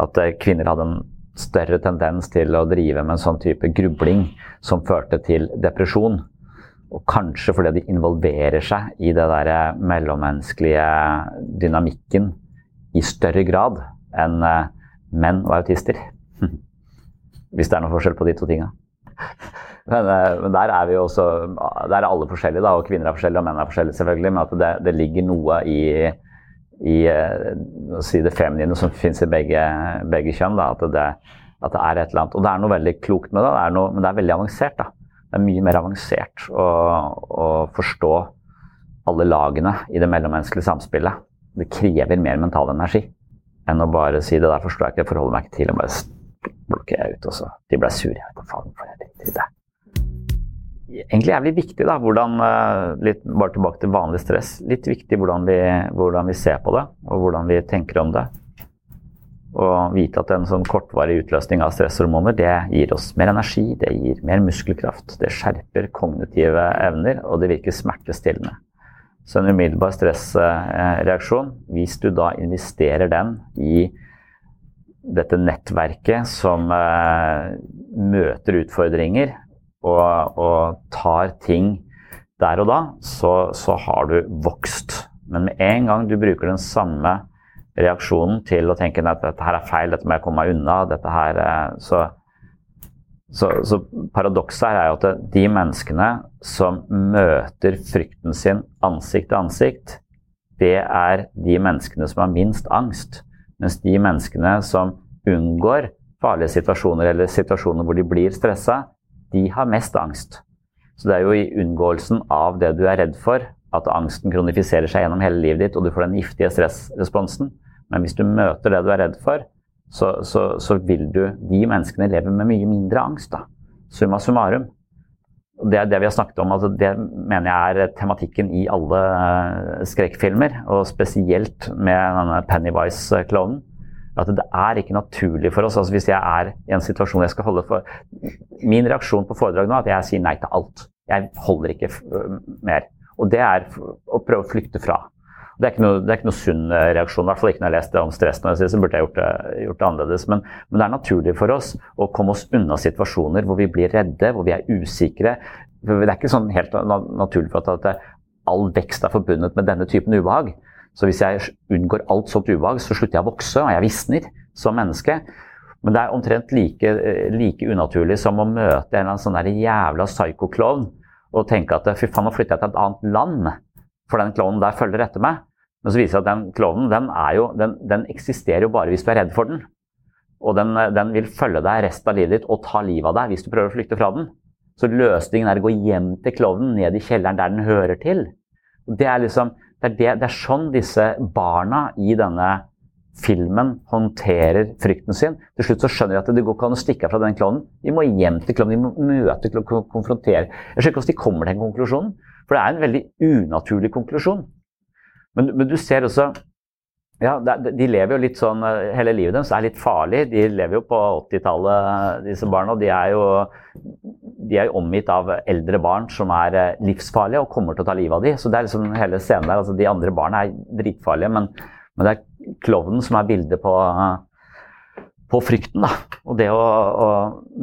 at kvinner hadde en større tendens til å drive med en sånn type grubling som førte til depresjon. Og kanskje fordi de involverer seg i det der mellommenneskelige dynamikken i større grad enn eh, menn og autister. Hvis det er noen forskjell på de to tinga. Men, eh, men, der er vi jo også Der er alle forskjellige, da, og kvinner er forskjellige og menn er forskjellige, selvfølgelig. Men at det, det ligger noe i, i eh, si det feminine som fins i begge, begge kjønn. Da, at, det, at, det, er et eller annet. Og det er noe veldig klokt med det, det noe, men det er veldig avansert. da det er mye mer avansert å, å forstå alle lagene i det mellommenneskelige samspillet. Det krever mer mental energi enn å bare si det der forstår jeg ikke, det forholder meg ikke til, og bare blokker jeg ut. Og så de ble sure. Jeg vet da faen hvorfor jeg driter i det. Egentlig jævlig viktig, da, hvordan eh, litt, Bare tilbake til vanlig stress. Litt viktig hvordan vi, hvordan vi ser på det, og hvordan vi tenker om det. Og vite at en sånn kortvarig utløsning av stresshormoner det gir oss mer energi, det gir mer muskelkraft, det skjerper kognitive evner, og det virker smertestillende. Så en umiddelbar stressreaksjon, hvis du da investerer den i dette nettverket som eh, møter utfordringer og, og, tar ting der og da, så, så har du vokst. Men med en gang du bruker den samme reaksjonen til å tenke at dette her er feil, dette må jeg komme meg unna. dette her, eh, Så, så, så paradokset her er jo at de menneskene som møter frykten sin ansikt til ansikt, det er de menneskene som har minst angst. Mens de menneskene som unngår farlige situasjoner eller situasjoner hvor de blir stressa, de har mest angst. Så det er jo i unngåelsen av det du er redd for, at angsten kronifiserer seg gjennom hele livet ditt, og du får den giftige stressresponsen. Men hvis du møter det du er redd for, så, så, så vil du De menneskene lever med mye mindre angst. da. Summa summarum. Det er det vi har snakket om. Altså det mener jeg er tematikken i alle uh, skrekkfilmer. Og spesielt med denne Pennywise-klonen. At det er ikke naturlig for oss. altså Hvis jeg er i en situasjon jeg skal holde for Min reaksjon på foredrag nå er at jeg sier nei til alt. Jeg holder ikke mer. Og det er å prøve å flykte fra. Det er ikke noe, det er ikke noe sunn eh, reaksjon, i hvert fall ikke når jeg leste om stress. når jeg sier, så burde jeg gjort det, gjort det annerledes. Men, men, det er naturlig for oss å komme oss unna situasjoner hvor vi blir redde, hvor vi er usikre. Det er ikke sånn helt naturlig for at, at all vekst er forbundet med denne typen ubehag. Så hvis jeg unngår alt sånt ubehag, så slutter jeg å vokse, og jeg visner som menneske. Men det er omtrent like, eh, like unaturlig som å møte en eller annen sånn jævla psycho-klovn og tenke at fy faen, nå flytter jeg til et annet land for den klovnen der følger etter meg. Men så viser det seg at den klovnen den, den, den, eksisterer jo bare hvis du er redd for den. Og den, den, vil følge deg resten av livet ditt og ta livet av deg hvis du prøver å flykte fra den. Så løsningen er å gå hjem til klovnen, ned i kjelleren der den hører til. Det er, liksom, det er, det, det er sånn disse barna i denne filmen håndterer frykten sin. Til slutt så skjønner de at det går ikke an å stikke fra den klovnen. De må hjem til klovnen, de må møte klovnen, konfrontere. Jeg skjønner ikke hvordan de kommer til den konklusjonen. For det er en veldig unaturlig konklusjon. Men, men du ser også ja, De lever jo litt sånn eh, Hele livet deres er litt farlig. De lever jo på 80-tallet, disse barna. Og De er jo de er omgitt av eldre barn som er eh, livsfarlige og kommer til å ta livet av dem. Så det er liksom hele scenen der. Altså, de andre barna er dritfarlige, men, men det er klovnen som er bildet på, på frykten. Da. Og det å, å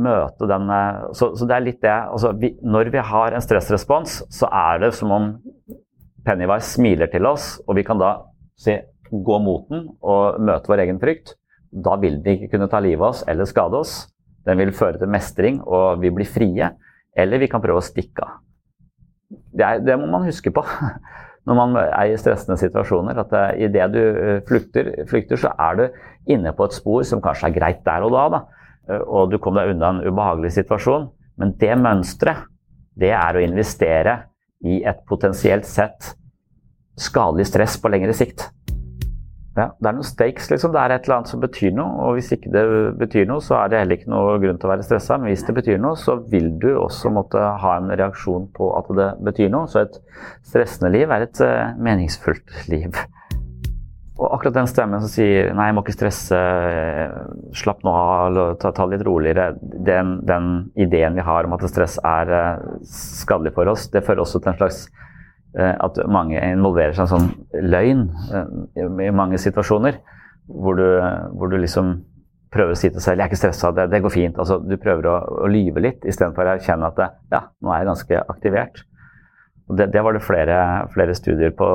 møte den eh, så, så, det er litt det altså, vi, Når vi har en stressrespons, så er det som om Pennywise smiler til oss, og vi kan da si, gå mot den og møte vår egen frykt. Da vil den ikke kunne ta livet av oss eller skade oss. Den vil føre til mestring, og vi blir frie. Eller vi kan prøve å stikke av. Det, det, må man huske på når man er i stressende situasjoner. At idet du eh, flykter, flykter, så er du inne på et spor som kanskje er greit der og da. da. Eh, og du kom deg unna en ubehagelig situasjon. Men det mønsteret, det er å investere i et potensielt sett skadelig stress på lengre sikt. Ja, det er noen stakes, liksom. Det er et eller annet som betyr noe. Og hvis ikke det betyr noe, så er det heller ikke noe grunn til å være stressa. Men hvis det betyr noe, så vil du også måtte ha en reaksjon på at det betyr noe. Så et stressende liv er et uh, meningsfullt liv. Og akkurat den stemmen som sier 'nei, jeg må ikke stresse, slapp nå av, ta, ta litt roligere', den, den, ideen vi har om at stress er uh, skadelig for oss, det fører også til en slags at mange involverer seg i en sånn løgn uh, i mange situasjoner. Hvor du, hvor du, liksom prøver å si til selv 'jeg er ikke stressa, det, det, går fint'. Altså, du prøver å, å lyve litt istedenfor å erkjenne at det, 'ja, nå er jeg ganske aktivert'. Det, det, var det flere, flere studier på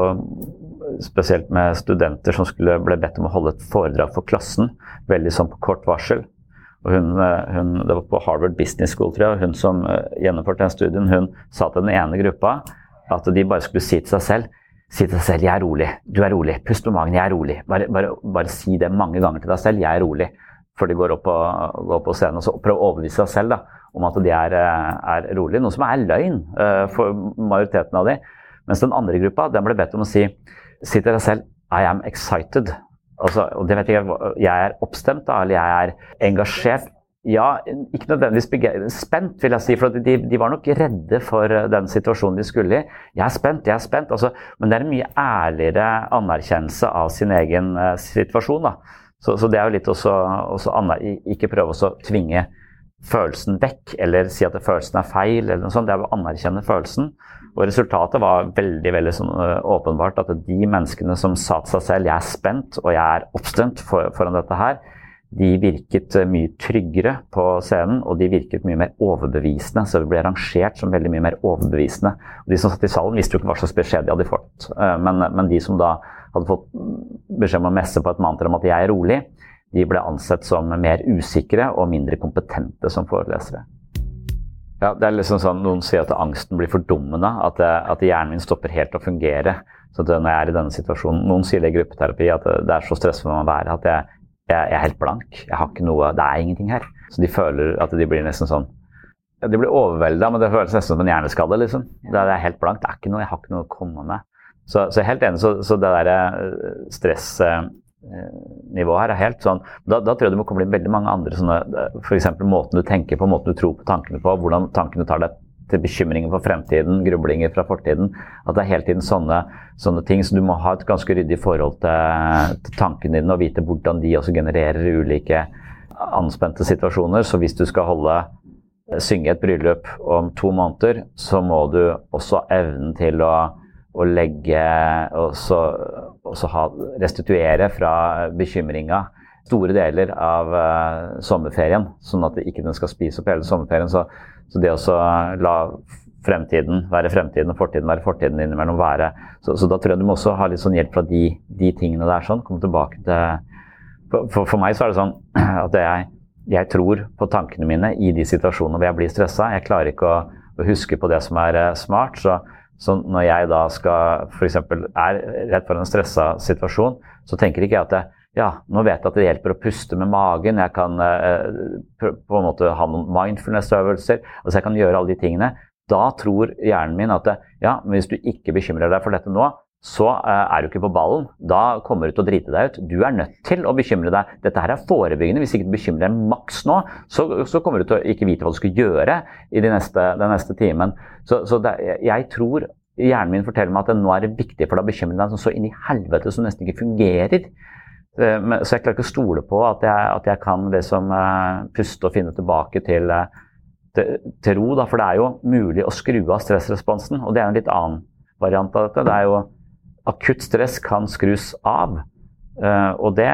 spesielt med studenter som skulle, ble bedt om å holde et foredrag for klassen, veldig sånn på kort varsel. Hun, eh, hun, det var på Harvard Business School, tror jeg, og hun som eh, gjennomførte den studien, hun sa til den ene gruppa at de bare skulle si til seg selv Si til deg selv 'jeg er rolig', du er rolig, pust med magen, jeg er rolig. Bare, bare, bare si det mange ganger til deg selv 'jeg er rolig' før de går opp, på, på scenen. og så Prøv å overbevise deg selv da, om at de er, eh, er rolig, noe som er løgn for majoriteten av de. Mens den andre gruppa den ble bedt om å si si til deg selv I am excited. Altså, og det vet jeg, jeg er oppstemt, da, eller jeg er engasjert. Ja, ikke nødvendigvis spent, vil jeg si, for de, de, var nok redde for eh, den situasjonen de skulle i. Jeg er spent, jeg er spent. Altså, men det er en mye ærligere anerkjennelse av sin egen uh, situasjon. Så, så, det er jo litt også, også ikke prøve å tvinge følelsen vekk, eller si at følelsen er feil, eller noe sånt. Det er å anerkjenne følelsen. Og resultatet var veldig veldig sånn, uh, åpenbart at de menneskene som sa til seg selv 'jeg er spent og jeg er oppstemt for, foran dette her', de virket uh, mye tryggere på scenen, og de virket mye mer overbevisende. Så det ble rangert som veldig mye mer overbevisende. Og de som satt i salen, visste jo ikke hva slags beskjed de hadde fått. Uh, men, men, de som da hadde fått beskjed om å messe på et mantra om at 'jeg er rolig', de ble ansett som mer usikre og mindre kompetente som forelesere. Ja, det er liksom sånn, Noen sier at angsten blir fordummende, at, at hjernen min stopper helt å fungere. Så når jeg er i denne situasjonen, Noen sier det i gruppeterapi, at det er så stressende å være at jeg, jeg, er helt blank. Jeg har ikke noe, Det er ingenting her. Så de føler at de blir nesten sånn ja, De blir overvelda, men det føles nesten som en hjerneskade. liksom. Det er helt blankt. Det er ikke noe, Jeg har ikke noe å komme med. Så, så helt enig. Så, så det derre stressnivået stress eh, her er helt sånn da, da, tror jeg du må komme inn veldig mange andre sånne F.eks. måten du tenker på, måten du tror på tankene på, hvordan tankene tar deg til bekymringer for fremtiden, grublinger fra fortiden. At det er hele tiden sånne, sånne ting. Så du må ha et ganske ryddig forhold til, til tankene dine og vite hvordan de også genererer ulike anspente situasjoner. Så hvis du skal holde synge et bryllup om to måneder, så må du også ha evnen til å, å legge også ha, restituere fra bekymringa store deler av uh, sommerferien, sånn at ikke den skal spise opp hele sommerferien. Så, så det å la fremtiden være fremtiden og fortiden være fortiden innimellom være så, så, da tror jeg du må også ha litt sånn hjelp fra de, de tingene der. sånn, komme tilbake til for, for, meg så er det sånn at jeg, jeg, tror på tankene mine i de situasjonene hvor jeg blir stressa. Jeg klarer ikke å, å huske på det som er uh, smart. så så når jeg da skal f.eks. er rett for en stressa situasjon, så tenker ikke jeg at det, ja, nå vet jeg at det hjelper å puste med magen, jeg kan eh, på en måte ha noen mindfulness-øvelser, altså jeg kan gjøre alle de tingene. Da tror hjernen min at ja, men hvis du ikke bekymrer deg for dette nå, så eh, er du ikke på ballen. Da kommer du til å drite deg ut. Du er nødt til å bekymre deg. Dette her er forebyggende. Hvis ikke du bekymrer deg maks nå, så, så, kommer du til å ikke vite hva du skal gjøre i de neste, den neste timen. Så, så det, jeg tror hjernen min forteller meg at nå er det viktig for deg å bekymre deg så inn i helvete som nesten ikke fungerer. Eh, så jeg klarer ikke å stole på at jeg, at jeg kan liksom uh, puste og finne tilbake til, uh, til, til ro. Da. For det er jo mulig å skru av stressresponsen, og det er en litt annen variant av dette. Det er jo akutt stress kan skrus av. Og det,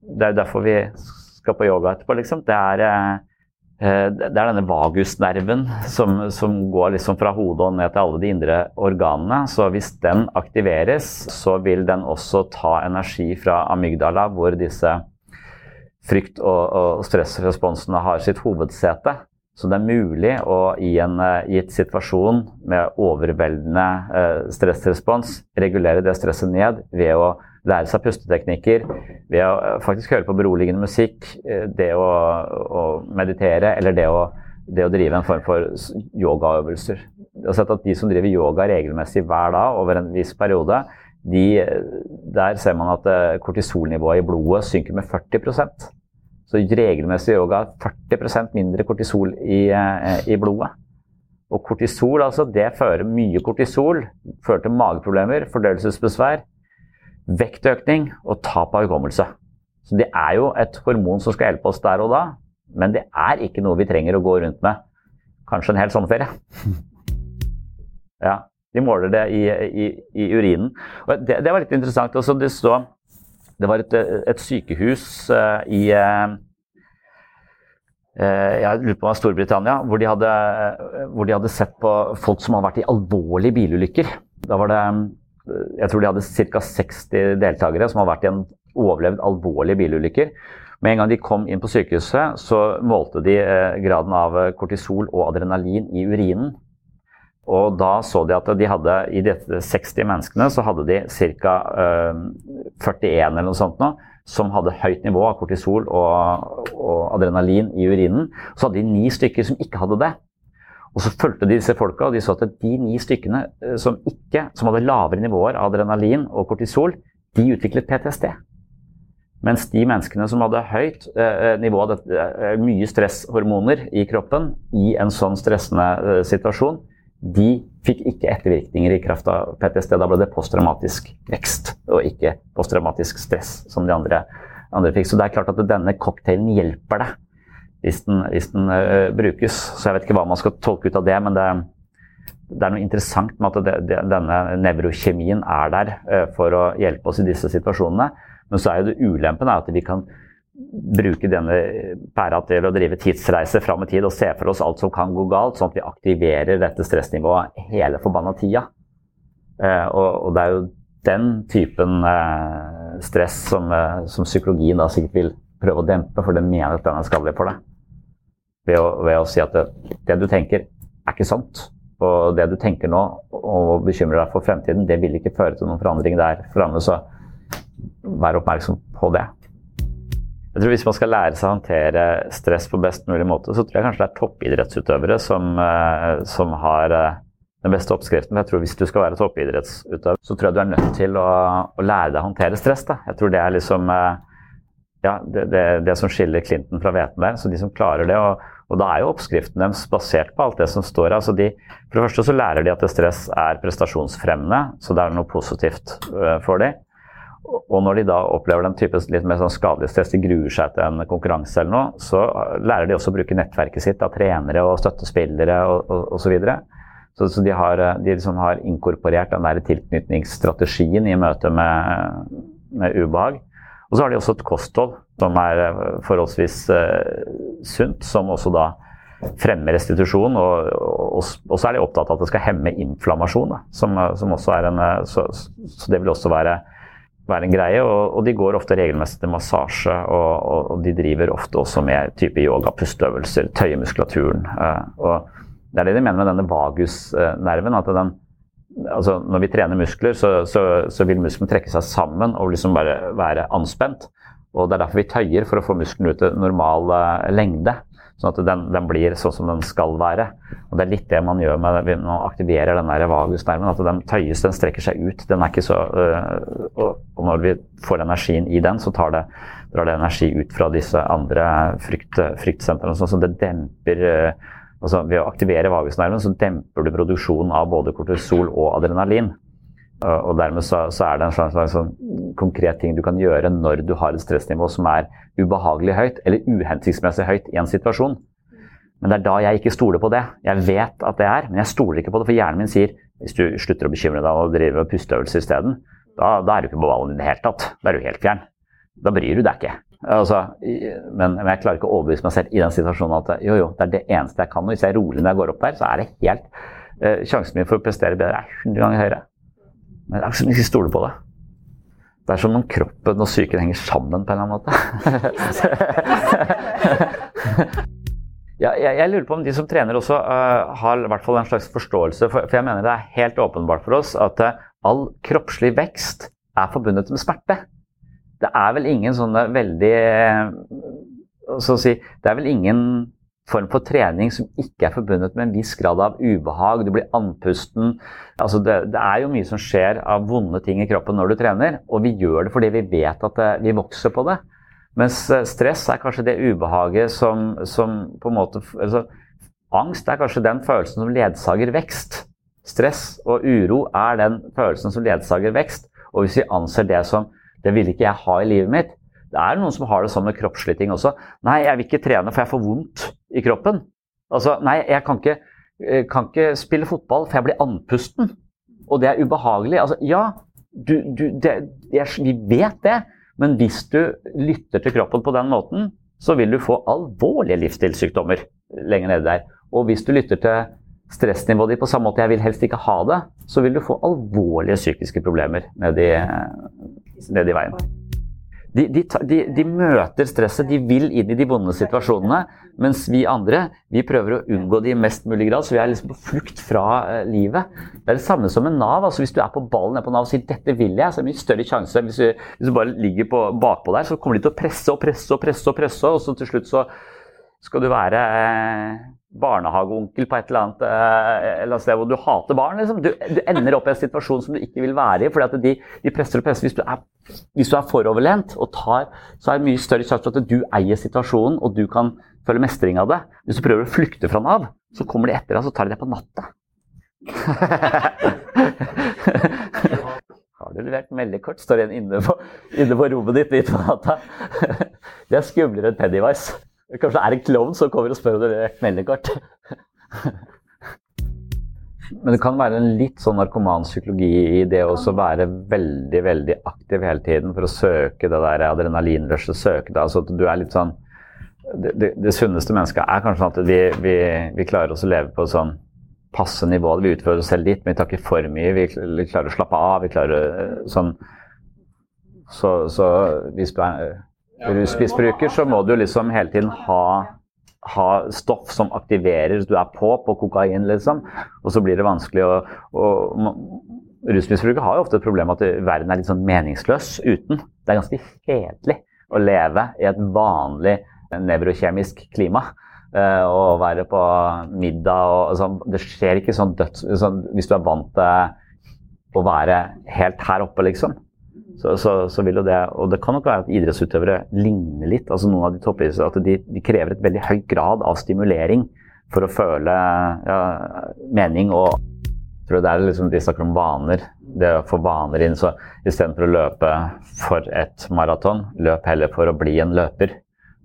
det, er derfor vi skal på yoga etterpå, liksom. Det er, det er denne vagusnerven som, som, går liksom fra hodet og ned til alle de indre organene. Så hvis den aktiveres, så vil den også ta energi fra amygdala, hvor disse frykt- og, og stressresponsene har sitt hovedsete. Så det er mulig å i en uh, gitt situasjon med overveldende uh, stressrespons regulere det stresset ned ved å lære seg pusteteknikker, ved å uh, faktisk høre på beroligende musikk, det å, å, meditere eller det å, det å drive en form for yogaøvelser. Jeg har sett at De som driver yoga regelmessig hver dag over en viss periode, de, der ser man at eh, kortisolnivået i blodet synker med 40% Så regelmessig yoga har 40% mindre kortisol i, eh, i blodet. Og kortisol, altså, det fører mye kortisol. Fører til mageproblemer, fordøyelsesbesvær, vektøkning og tap av hukommelse. Så det er jo et hormon som skal hjelpe oss der og da, men det er ikke noe vi trenger å gå rundt med kanskje en hel sommerferie. Ja, de måler det i, i, i urinen. Det, det, var litt interessant. Også det, så, det var et, et sykehus uh, i uh, jeg lurer på Storbritannia, hvor de, hadde, hvor de hadde sett på folk som hadde vært i alvorlige bilulykker. Da var det jeg tror de hadde ca. 60 deltakere som har vært i en overlevd alvorlige bilulykker. Med en gang de kom inn på sykehuset, så målte de eh, graden av eh, kortisol og adrenalin i urinen. Og da så de at de hadde, i disse 60 menneskene så hadde de ca. Eh, 41 eller noe sånt nå, som hadde høyt nivå av kortisol og, og, adrenalin i urinen. Så hadde de ni stykker som ikke hadde det. Og så fulgte de disse folka, og de så at de ni stykkene eh, som, ikke, som hadde lavere nivåer av adrenalin og kortisol, de utviklet PTSD. Mens de menneskene som hadde høyt eh, nivå av eh, mye stresshormoner i kroppen i en sånn stressende eh, situasjon, de fikk ikke ettervirkninger i kraft av PTSD. Da ble det posttraumatisk vekst og ikke posttraumatisk stress, som de andre, andre, fikk. Så det er klart at denne cocktailen hjelper deg hvis den, hvis den uh, brukes. Så jeg vet ikke hva man skal tolke ut av det, men det, det er noe interessant med at det, det, denne nevrokjemien er der uh, for å hjelpe oss i disse situasjonene. Men så er jo det ulempen at vi kan bruke denne pæra til å drive tidsreise fram i tid og se for oss alt som kan gå galt, sånn at vi aktiverer dette stressnivået hele forbanna tida. Uh, og, og, det er jo den typen stress som, som, psykologien da sikkert vil prøve å dempe, for den mener at den er skadelig for deg. Ved å, ved å si at det, det, du tenker, er ikke sant. Og det du tenker nå og bekymrer deg for fremtiden, det vil ikke føre til noen forandring der framme. Så vær oppmerksom på det. Jeg tror Hvis man skal lære seg å håndtere stress på best mulig måte, så tror jeg kanskje det er toppidrettsutøvere som, eh, som har eh, den beste oppskriften. Jeg tror Hvis du skal være toppidrettsutøver, så tror jeg du er nødt til å, å lære deg å håndtere stress. Da. Jeg tror det er liksom eh, ja, det, det, det, som skiller Clinton fra hveten der. Så de som klarer det. Og, og da er jo oppskriften deres basert på alt det som står. Altså de, for det første så lærer de at stress er prestasjonsfremmende, så det er noe positivt for dem. Og når de da opplever den type litt mer sånn skadelig stress, de gruer seg til en konkurranse eller noe, så lærer de også å bruke nettverket sitt av trenere og støttespillere osv. Så, videre. så Så de har, de liksom har inkorporert den der tilknytningsstrategien i møte med, med ubehag. Og så har de også et kosthold som er forholdsvis uh, sunt, som også da fremmer restitusjon. Og, og, og, så er de opptatt av at det skal hemme inflammasjon, da, som, som også er en så, så det vil også være være en greie. Og, og, de går ofte regelmessig til massasje, og, de driver ofte også med type yoga, pusteøvelser, tøye muskulaturen. Og det er det de mener med denne vagusnerven. at den, altså Når vi trener muskler, så, så, så vil musklene trekke seg sammen og liksom bare være anspent. Og Det er derfor vi tøyer, for å få muskelen ut til normal uh, lengde. Sånn at den, den, blir sånn som den skal være. Og Det er litt det man gjør med, når man aktiverer den der vagusnerven. At den tøyes, den strekker seg ut. Den er ikke så, øh, og, når vi får energien i den, så tar det, drar det energi ut fra disse andre frykt, fryktsentrene. Sånn, så det demper øh, altså Ved å aktivere vagusnerven så demper du produksjonen av både kortisol og adrenalin. Og dermed så, så er det en slags, slags sånn konkret ting du kan gjøre når du har et stressnivå som er ubehagelig høyt eller uhensiktsmessig høyt i en situasjon. Men det er da jeg ikke stoler på det. Jeg vet at det er, men jeg stoler ikke på det. For hjernen min sier hvis du slutter å bekymre deg og driver med pusteøvelser isteden, da, da er du ikke på ballen i det hele tatt. Da er du helt fjern. Da bryr du deg ikke. Altså, men, men, jeg klarer ikke å overbevise meg selv i den situasjonen at jo, jo, det er det eneste jeg kan. Og hvis jeg er rolig når jeg går opp der, så er det helt eh, Sjansen min for å prestere bedre er 100 ganger høyere. Men det er ikke som ikke stoler på det. Det er som om kroppen og psyken henger sammen på en eller annen måte. ja, jeg, jeg, lurer på om de som trener også uh, har i hvert fall en slags forståelse. For, for, jeg mener det er helt åpenbart for oss at uh, all kroppslig vekst er forbundet med smerte. Det er vel ingen sånne veldig uh, si, Det er vel ingen form for trening som ikke er forbundet med en viss grad av ubehag. Du blir andpusten. Altså det, det, er jo mye som skjer av vonde ting i kroppen når du trener, og vi gjør det fordi vi vet at det, vi vokser på det. Mens eh, stress er kanskje det ubehaget som, som på en måte altså, Angst er kanskje den følelsen som ledsager vekst. Stress og uro er den følelsen som ledsager vekst. Og hvis vi anser det som det vil ikke jeg ha i livet mitt, det er noen som har det sånn med kroppslige ting også. Nei, jeg vil ikke trene for jeg får vondt i kroppen. Altså, nei, jeg kan ikke, eh, kan ikke spille fotball for jeg blir andpusten. Og det er ubehagelig. Altså, ja, du, du, det, jeg, vi vet det. Men hvis du lytter til kroppen på den måten, så vil du få alvorlige livsstilssykdommer lenger nede der. Og hvis du lytter til stressnivået ditt på samme måte 'jeg vil helst ikke ha det', så vil du få alvorlige psykiske problemer nedi, nedi veien. De, de, de, de, møter stresset, de vil inn i de vonde situasjonene. Mens vi andre vi prøver å unngå det i mest mulig grad. Så vi er liksom på flukt fra uh, livet. Det er det samme som med Nav. altså Hvis du er på ballen nede på Nav og sier 'dette vil jeg', så er det mye større sjanse. Hvis hvis du bare ligger på, bakpå der, så kommer de til å presse og presse og presse, og presse, og så til slutt så skal du være uh, barnehageonkel på et eller annet, eh, eller sted hvor du hater barn. Liksom. Du, du, ender opp i en situasjon som du ikke vil være i. fordi de, de, presser og presser. Hvis du er, hvis du er foroverlent, og tar, så er det mye større sjanse for at du eier situasjonen og du kan føle mestring av det. Hvis du prøver å flykte fra Nav, så kommer de etter deg og så tar de deg på natta. Har du levert meldekort? Står en inne på, inne på rommet ditt midt på natta. Det er skumlere enn Pennywise. Kanskje det er en klovn som kommer og spør om du har levert meldekort. Men det kan være en litt sånn narkomanpsykologi i det å være veldig veldig aktiv hele tiden for å søke det der adrenalinrushet. søke det, altså at du er litt sånn Det, det, det sunneste mennesket er kanskje sånn at vi, vi, vi klarer oss å leve på sånn passe nivå. Vi utfører oss selv litt, men vi tar ikke for mye. Vi, vi klarer å slappe av. vi klarer sånn så, så hvis du er rusmisbruker, så må du liksom hele tiden ha, ha stoff som aktiverer. Du er på på kokain, liksom. Og så blir det vanskelig å, å Rusmisbrukere har jo ofte et problem at verden er litt sånn meningsløs uten. Det er ganske kjedelig å leve i et vanlig nevrokjemisk klima. å og være på middag og sånn. Det skjer ikke sånn døds... Sånn, hvis du er vant til å være helt her oppe, liksom så, så, så, vil jo det Og det kan nok være at idrettsutøvere ligner litt. altså Noen av de toppidrettsutøvere at de, de, krever et veldig høy grad av stimulering for å føle ja, mening. og tror det er liksom, De snakker om vaner. Det å få vaner inn. så Istedenfor å løpe for et maraton, løp heller for å bli en løper.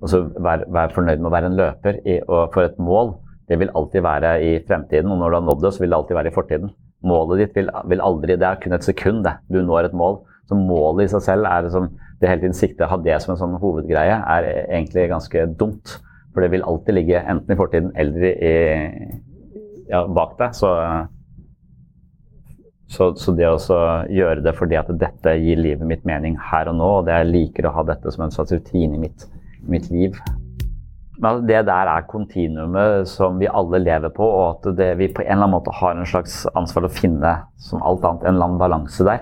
Og så Vær, vær fornøyd med å være en løper i, for et mål. Det vil alltid være i fremtiden, og når du har nådd det, så vil det alltid være i fortiden. Målet ditt vil, vil aldri Det er kun et sekund, det. Du når et mål. Så målet i seg selv er som det hele tiden siktet, ha det som en sånn hovedgreie, er egentlig ganske dumt. For det vil alltid ligge enten i fortiden eller i, ja, bak deg. Så, så, så, det å gjøre det fordi at dette gir livet mitt mening her og nå, og det jeg liker å ha dette som en slags rutine i mitt, mitt liv men det der er kontinuumet som vi alle lever på, og at det, vi på en eller annen måte har en slags ansvar å finne, som alt annet, en annen balanse der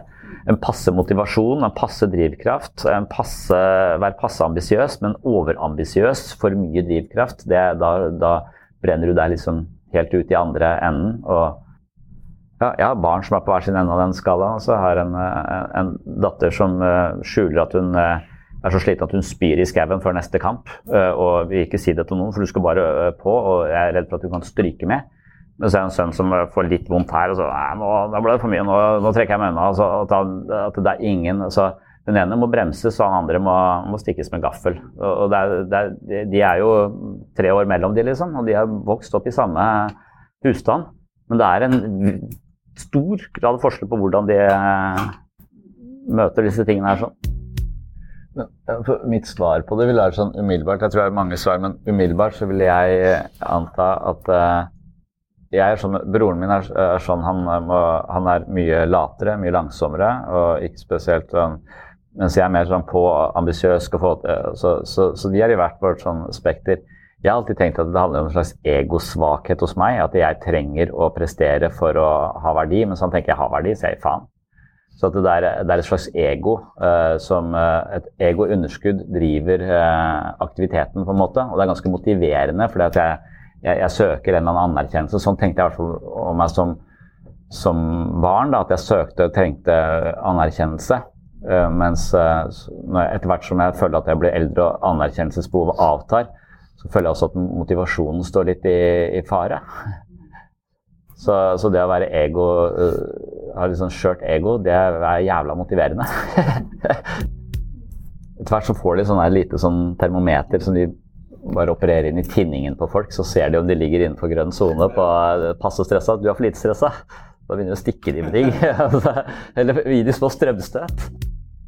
en passe motivasjon, en passe drivkraft. En passe, være passe ambisiøs, men overambisiøs, for mye drivkraft. Det, da, da, brenner du deg liksom helt ut i andre enden. Og ja, jeg har barn som er på hver sin ende av den skalaen. Og så har jeg en, en, datter som uh, skjuler at hun uh, er så sliten at hun spyr i skauen før neste kamp. Uh, og vil ikke si det til noen, for du skal bare på, og jeg er redd for at du kan stryke med. Men så er det en sønn som får litt vondt her, og så Nei, nå, nå ble det for mye, nå, nå trekker jeg meg unna. Altså, at, at, det er ingen så Den ene må bremses, og den andre må, må stikkes med gaffel. Og, det er, det er, de er jo tre år mellom de, liksom, og de har vokst opp i samme husstand. Men det er en stor grad forskjell på hvordan de eh, møter disse tingene her. sånn. Mitt svar på det vil være sånn umiddelbart. Jeg tror det er mange svar, men umiddelbart så vil jeg anta at uh, jeg er sånn, Broren min er, er sånn han, han, er mye latere, mye langsommere. og ikke spesielt sånn, Mens jeg er mer sånn på ambisiøs. Så, så, så, de er i hvert vårt sånn spekter. Jeg har alltid tenkt at det handler om en slags egosvakhet hos meg. At jeg trenger å prestere for å ha verdi. Men sånn tenker jeg har verdi, så jeg faen. Så det er, det, er, et slags ego uh, som uh, Et egounderskudd driver uh, aktiviteten, på en måte. Og det er ganske motiverende, fordi jeg jeg, jeg, søker en eller annen anerkjennelse. Sånn tenkte jeg i hvert fall om meg som, som barn. Da, at jeg søkte og trengte anerkjennelse. Mens etter hvert som jeg føler at jeg blir eldre og anerkjennelsesbehovet avtar, så føler jeg også at motivasjonen står litt i, i fare. Så, så, det å være ego, uh, ha litt sånn skjørt ego, det er jævla motiverende. Etter hvert så får de sånn lite sånn termometer som de bare opererer inn i tinningen på folk, så ser de om de ligger innenfor grønn sone på passe stressa. Du er for lite stressa. Da begynner de å stikke de med ting. Eller gi de små strømstøt.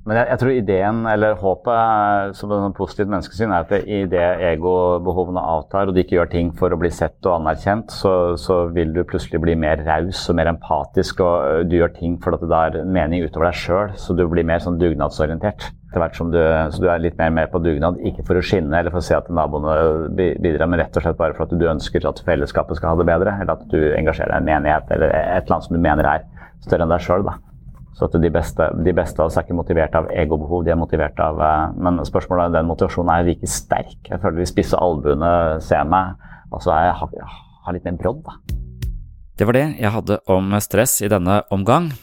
Men jeg, jeg, tror ideen, eller håpet som et positivt menneskesyn, er at idet egobehovene avtar, og du ikke gjør ting for å bli sett og anerkjent, så, så vil du plutselig bli mer raus og mer empatisk, og du gjør ting fordi det er mening utover deg sjøl, så du blir mer sånn dugnadsorientert etter hvert som du, så du er litt mer med på dugnad. Ikke for å skinne eller for å se at naboene bidrar, men rett og slett bare for at du ønsker at fellesskapet skal ha det bedre. Eller at du engasjerer deg i en menighet eller et eller annet som du mener er større enn deg sjøl. Så de beste, de beste av oss er ikke motivert av egobehov, de er motivert av eh, Men spørsmålet er den motivasjonen er like sterk. Jeg føler de spisse albuene ser meg, og så er jeg, har, har litt mer brodd. da. Det var det jeg hadde om stress i denne omgang.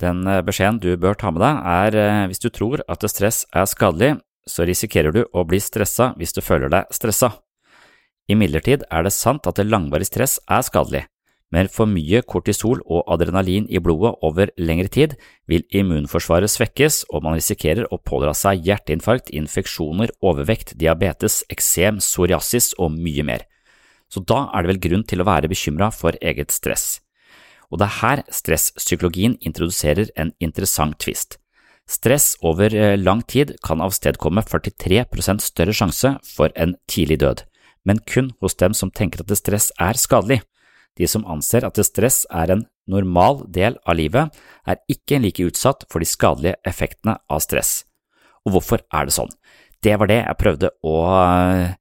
Den eh, beskjeden du bør ta med deg, er eh, hvis du tror at stress er skadelig, så risikerer du å bli stressa hvis du føler deg stressa. Imidlertid er det sant at langvarig stress er skadelig, men for mye kortisol og adrenalin i blodet over lengre tid vil immunforsvaret svekkes, og man risikerer å pådra seg hjerteinfarkt, infeksjoner, overvekt, diabetes, eksem, psoriasis og mye mer. Så da er det vel grunn til å være bekymra for eget stress. Og det er her stresspsykologien introduserer en interessant tvist. Stress over eh, lang tid kan avstedkomme 43% større sjanse for en tidlig død, men kun hos dem som tenker at stress er skadelig. De som anser at stress er en normal del av livet, er ikke like utsatt for de skadelige effektene av stress. Og hvorfor er det sånn? Det var det jeg prøvde å eh,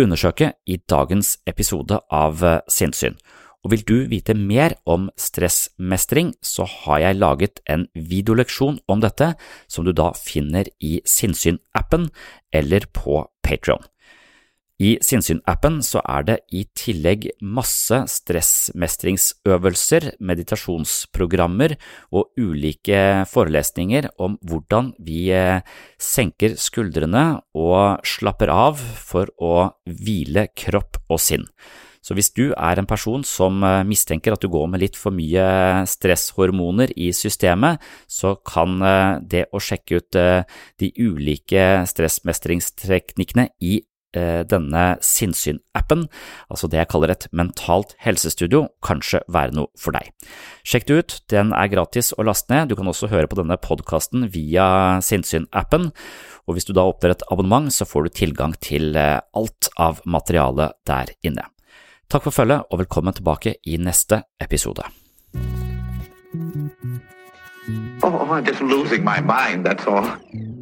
undersøke i dagens episode av Sinnssyn. Og vil du vite mer om stressmestring, så har jeg laget en videoleksjon om dette, som du da finner i Sinnsyn-appen eller på Patrion. I Sinnsyn-appen så er det i tillegg masse stressmestringsøvelser, meditasjonsprogrammer og ulike forelesninger om hvordan vi eh, senker skuldrene og slapper av for å hvile kropp og sinn. Så hvis du er en person som eh, mistenker at du går med litt for mye stresshormoner i systemet, så kan eh, det å sjekke ut de ulike stressmestringsteknikkene i denne Sinnsyn-appen, altså det jeg kaller et mentalt helsestudio, kanskje være noe for deg. Sjekk det ut, den er gratis å laste ned, du kan også høre på denne podkasten via Sinnsyn-appen, og hvis du da åpner et abonnement, så får du tilgang til alt av materialet der inne. Takk for følget, og velkommen tilbake i neste episode. Oh, I'm just losing my mind, that's all.